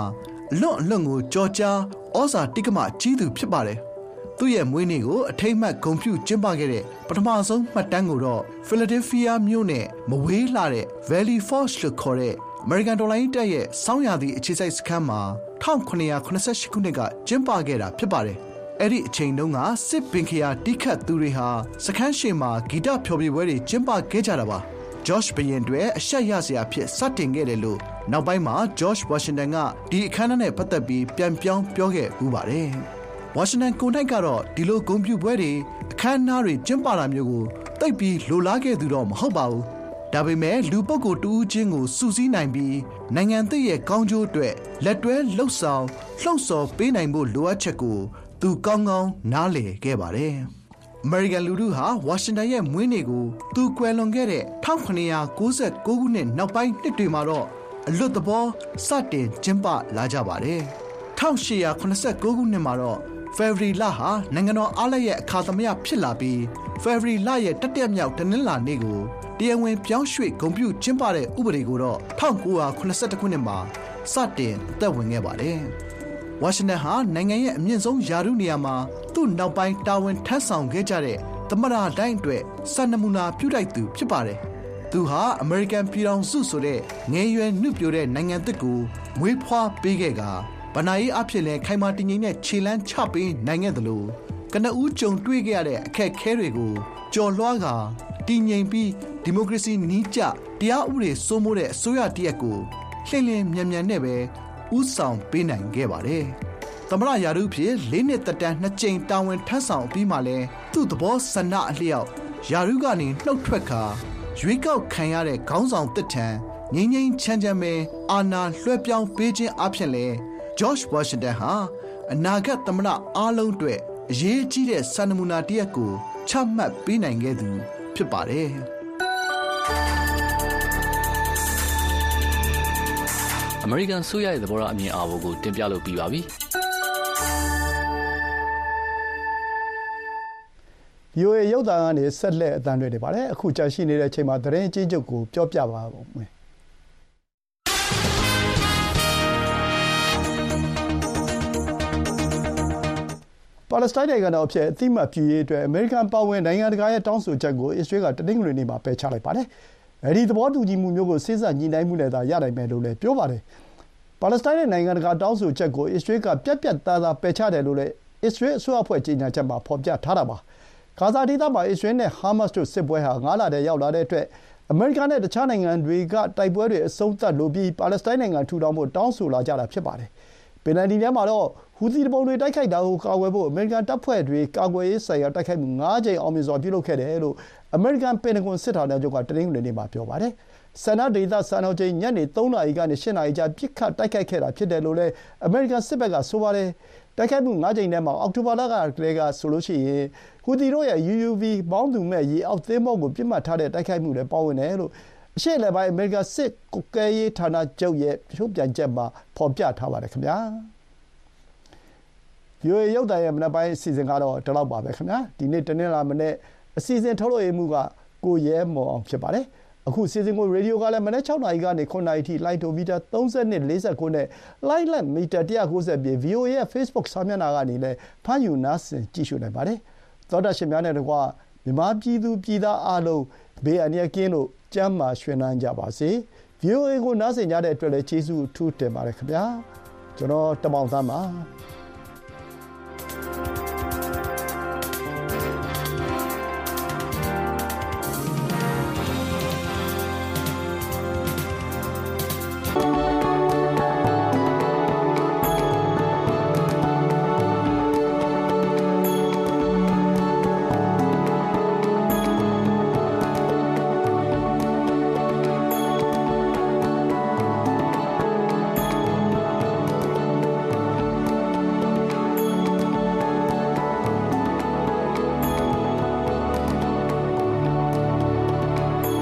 အလွန်အလွန်ကိုကြော်ကြားဩဇာတိကမကြီးသူဖြစ်ပါတယ်။သူ့ရဲ့မွေးနေ့ကိုအထိမ့်မှတ်ဂုဏ်ပြုကျင်းပခဲ့တဲ့ပထမဆုံးမှတ်တမ်းကိုတော့ Philadelphia မြို့နဲ့မဝေးလှတဲ့ Valley Forge လို့ခေါ်တဲ့ American တော်လိုင်းတပ်ရဲ့စောင်းရသည့်အခြေစိုက်စခန်းမှာ1988ခုနှစ်ကကျင်းပခဲ့တာဖြစ်ပါတယ်။ အဲ့ဒီအချိန်တုန်းကစစ်ပင်ခရာတိခတ်သူတွေဟာစခန်းရှိမှာဂီတဖျော်ဖြေပွဲတွေကျင်းပခဲ့ကြတာပါ။ George ဘရင်တွေအဆက်ရစရာဖြစ်စတင်ခဲ့တယ်လို့နောက်ပိုင်းမှာ George Washington ကဒီအခမ်းအနားနဲ့ပတ်သက်ပြီးပြန်ပြောင်းပြောခဲ့ဦးပါတယ်။ Washington ကိုနိုင်ကတော့ဒီလိုဂုဏ်ပြုပွဲတွေအခမ်းအနားတွေကျင်းပတာမျိုးကိုတိတ်ပြီးလိုလားခဲ့သူတော့မဟုတ်ပါဘူး။ဒါပေမဲ့လူပုဂ္ဂိုလ်တူးချင်းကိုစူးစီးနိုင်ပြီးနိုင်ငံသစ်ရဲ့ကောင်းကျိုးအတွက်လက်တွဲလှုပ်ဆောင်လှုံ့ဆော်ပေးနိုင်ဖို့လိုအပ်ချက်ကို သူကောင်းကောင်းနားလည်ခဲ့ပါတယ်။ American လူထုဟာဝါရှင်တန်ရဲ့မွေးနေ့ကိုသူကွယ်လွန်ခဲ့တဲ့1996ခုနှစ်နောက်ပိုင်းနှစ်တွေမှာတော့အလွတ်သဘောစတင်ကျင်းပလာကြပါတယ်။1889ခုနှစ်မှာတော့ February လဟာနိုင်ငံတော်အားလပ်ရဲ့အခါသမယဖြစ်လာပြီး February လရဲ့တတိယမြောက်တနင်္လာနေ့ကိုတရားဝင်ပြောင်းရွှေ့ဂုံပြုကျင်းပတဲ့ဥပဒေကိုတော့1982ခုနှစ်မှာစတင်အသက်ဝင်ခဲ့ပါတယ်။ ဝါရှင်တန်ဟာနိုင်ငံရဲ့အမြင့်ဆုံးယာရုနေရာမှာသူ့နောက်ပိုင်းတာဝန်ထမ်းဆောင်ခဲ့ကြတဲ့သမရတိုင်းအတွက်စံနမူနာပြုလိုက်သူဖြစ်ပါတယ်။သူဟာအမေရိကန်ပြည်ထောင်စုဆိုတဲ့ငယ်ရွယ်နှုတ်ပြတဲ့နိုင်ငံသစ်ကိုမွေးဖွားပေးခဲ့ကဗနာရေးအဖြစ်လဲခိုင်မာတည်ငြိမ်တဲ့ခြေလန်းချပေးနိုင်ခဲ့တယ်လို့ကနဦးကြုံတွေ့ခဲ့ရတဲ့အခက်အခဲတွေကိုကြော်လွှားကာတည်ငြိမ်ပြီးဒီမိုကရေစီနီးကျတရားဥပဒေစိုးမိုးတဲ့အစိုးရတရက်ကိုလှင်လင်းမြန်မြန်နဲ့ပဲ ဥဆောင်ပေးနိုင်ခဲ့ပါတယ်။သမရယာရုဖြစ်၄နှစ်သက်တမ်းနှစ်ကြိမ်တာဝန်ထမ်းဆောင်ပြီးမှလည်းသူ့သဘောဆန္ဒအလျောက်ယာရုကနေနှုတ်ထွက်ခါရွေးကောက်ခံရတဲ့ခေါင်းဆောင်တစ်ထံငိမ့်ငိမ့်ချမ်းချမ်းပဲအာဏာလွှဲပြောင်းပေးခြင်းအဖြစ်လဲ George Washington ဟာအနာဂတ်သမရအားလုံးအတွက်အရေးကြီးတဲ့စံနမူနာတရက်ကိုချမှတ်ပေးနိုင်ခဲ့သူဖြစ်ပါတယ်။ အမေရိကန်ဆိုရရဲ့သဘောထားအမြင်အာဘော်ကိုတင်ပြလို့ပြီးပါပြီ။ VOA ရုပ်သံကနေဆက်လက်အသံလွှင့်နေပါတယ်။အခုကြာရှိနေတဲ့အချိန်မှာသတင်းအကျဉ်းချုပ်ကိုပြောပြပါမယ်။ပါလက်စတိုင်းနိုင်ငံတော်အဖြစ်အသိအမှတ်ပြုရေးအတွက်အမေရိကန်ပါဝင်နိုင်ငံတကာရဲ့တောင်းဆိုချက်ကိုအစ္စရေးကတနင်္ဂနွေနေ့မှာပယ်ချလိုက်ပါတယ်။ အဲဒီသဘောတူညီမှုမျိုးကိုစေ့စပ်ညှိနှိုင်းမှုနဲ့သာရနိုင်မယ်လို့လည်းပြောပါတယ်။ပါလက်စတိုင်းရဲ့နိုင်ငံတကာတောင်းဆိုချက်ကိုအစ္စရေးကပြတ်ပြတ်သားသားပယ်ချတယ်လို့လည်းအစ္စရေးအစိုးရအဖွဲ့ကြေညာချက်မှာဖော်ပြထားတာပါ။ဂါဇာဒေသမှာအစ္စရေးနဲ့ဟာမတ်စ်တို့စစ်ပွဲဟာ၅လထဲရောက်လာတဲ့အတွက်အမေရိကန်နဲ့တခြားနိုင်ငံတွေကတိုက်ပွဲတွေအဆုံးသတ်လိုပြီးပါလက်စတိုင်းနိုင်ငံထူထောင်ဖို့တောင်းဆိုလာကြတာဖြစ်ပါတယ်။ပင်လယ်နီထဲမှာတော့ဟူသီသူပုန်တွေတိုက်ခိုက်တာကိုကာကွယ်ဖို့အမေရိကန်တပ်ဖွဲ့တွေကာကွယ်ရေးဆိုင်ရာတိုက်ခိုက်မှု၅ကြိမ်အောင်မြင်စွာပြုလုပ်ခဲ့တယ်လို့ အမေရိကန်ပင်တဂွန်စစ်ဌာနချုပ်ကတနင်္ဂနွေနေ့မှာပြောပါတယ်။ဆန္ဒဒေသစံတော်ချိန်ညနေ၃နာရီကနေ၈နာရီကြားပစ်ခတ်တိုက်ခိုက်ခဲ့တာဖြစ်တယ်လို့လည်းအမေရိကန်စစ်ဘက်ကဆိုပါတယ်။တိုက်ခိုက်မှု၅ကြိမ်ထဲမှာအောက်တိုဘာလကတည်းကဆိုရင်ဟူသီတို့ရဲ့ UUV မောင်းသူမဲ့ရေအောက်သင်္ဘောကိုပစ်မှတ်ထားတဲ့တိုက်ခိုက်မှုလည်းပါဝင်တယ်လို့အရှေ့အလယ်ပိုင်းအမေရိကန်စစ်ကွပ်ကဲရေးဌာနချုပ်ရဲ့ထုတ်ပြန်ချက်မှာဖော်ပြထားပါတယ်ခင်ဗျာ။ VOA ရုပ်သံရဲ့မနက်ပိုင်းအစီအစဉ်ကတော့ဒီလောက်ပါပဲခင်ဗျာဒီနေ့တနင်္လာမနေ့ အစီအစဉ်ထုတ်လွှင့်ရေးမှူးကကိုရဲမော်အောင်ဖြစ်ပါတယ်အခုစီစဉ်ကိုရေဒီယိုကလည်းမနေ့6နာရီကနေ9နာရီထိလိုင်းတိုမီတာ32 49နဲ့လိုင်းလက်မီတာ190ပြည့် VOA ရဲ့ Facebook စာမျက်နှာကနေလည်းဖမ်းယူနားဆင်ကြည့်ရှုနိုင်ပါတယ်သောတာရှင်များနဲ့တကွမြမပြည်သူပြည်သားအားလုံးဘေးအန္တရာယ်ကင်းလို့ကျမ်းမာရွှင်လန်းကြပါစေ VOA ကိုနားဆင်ကြတဲ့အတွက်လည်းကျေးဇူးအထူးတင်ပါတယ်ခင်ဗျာကျွန်တော်တမောင်သားပါ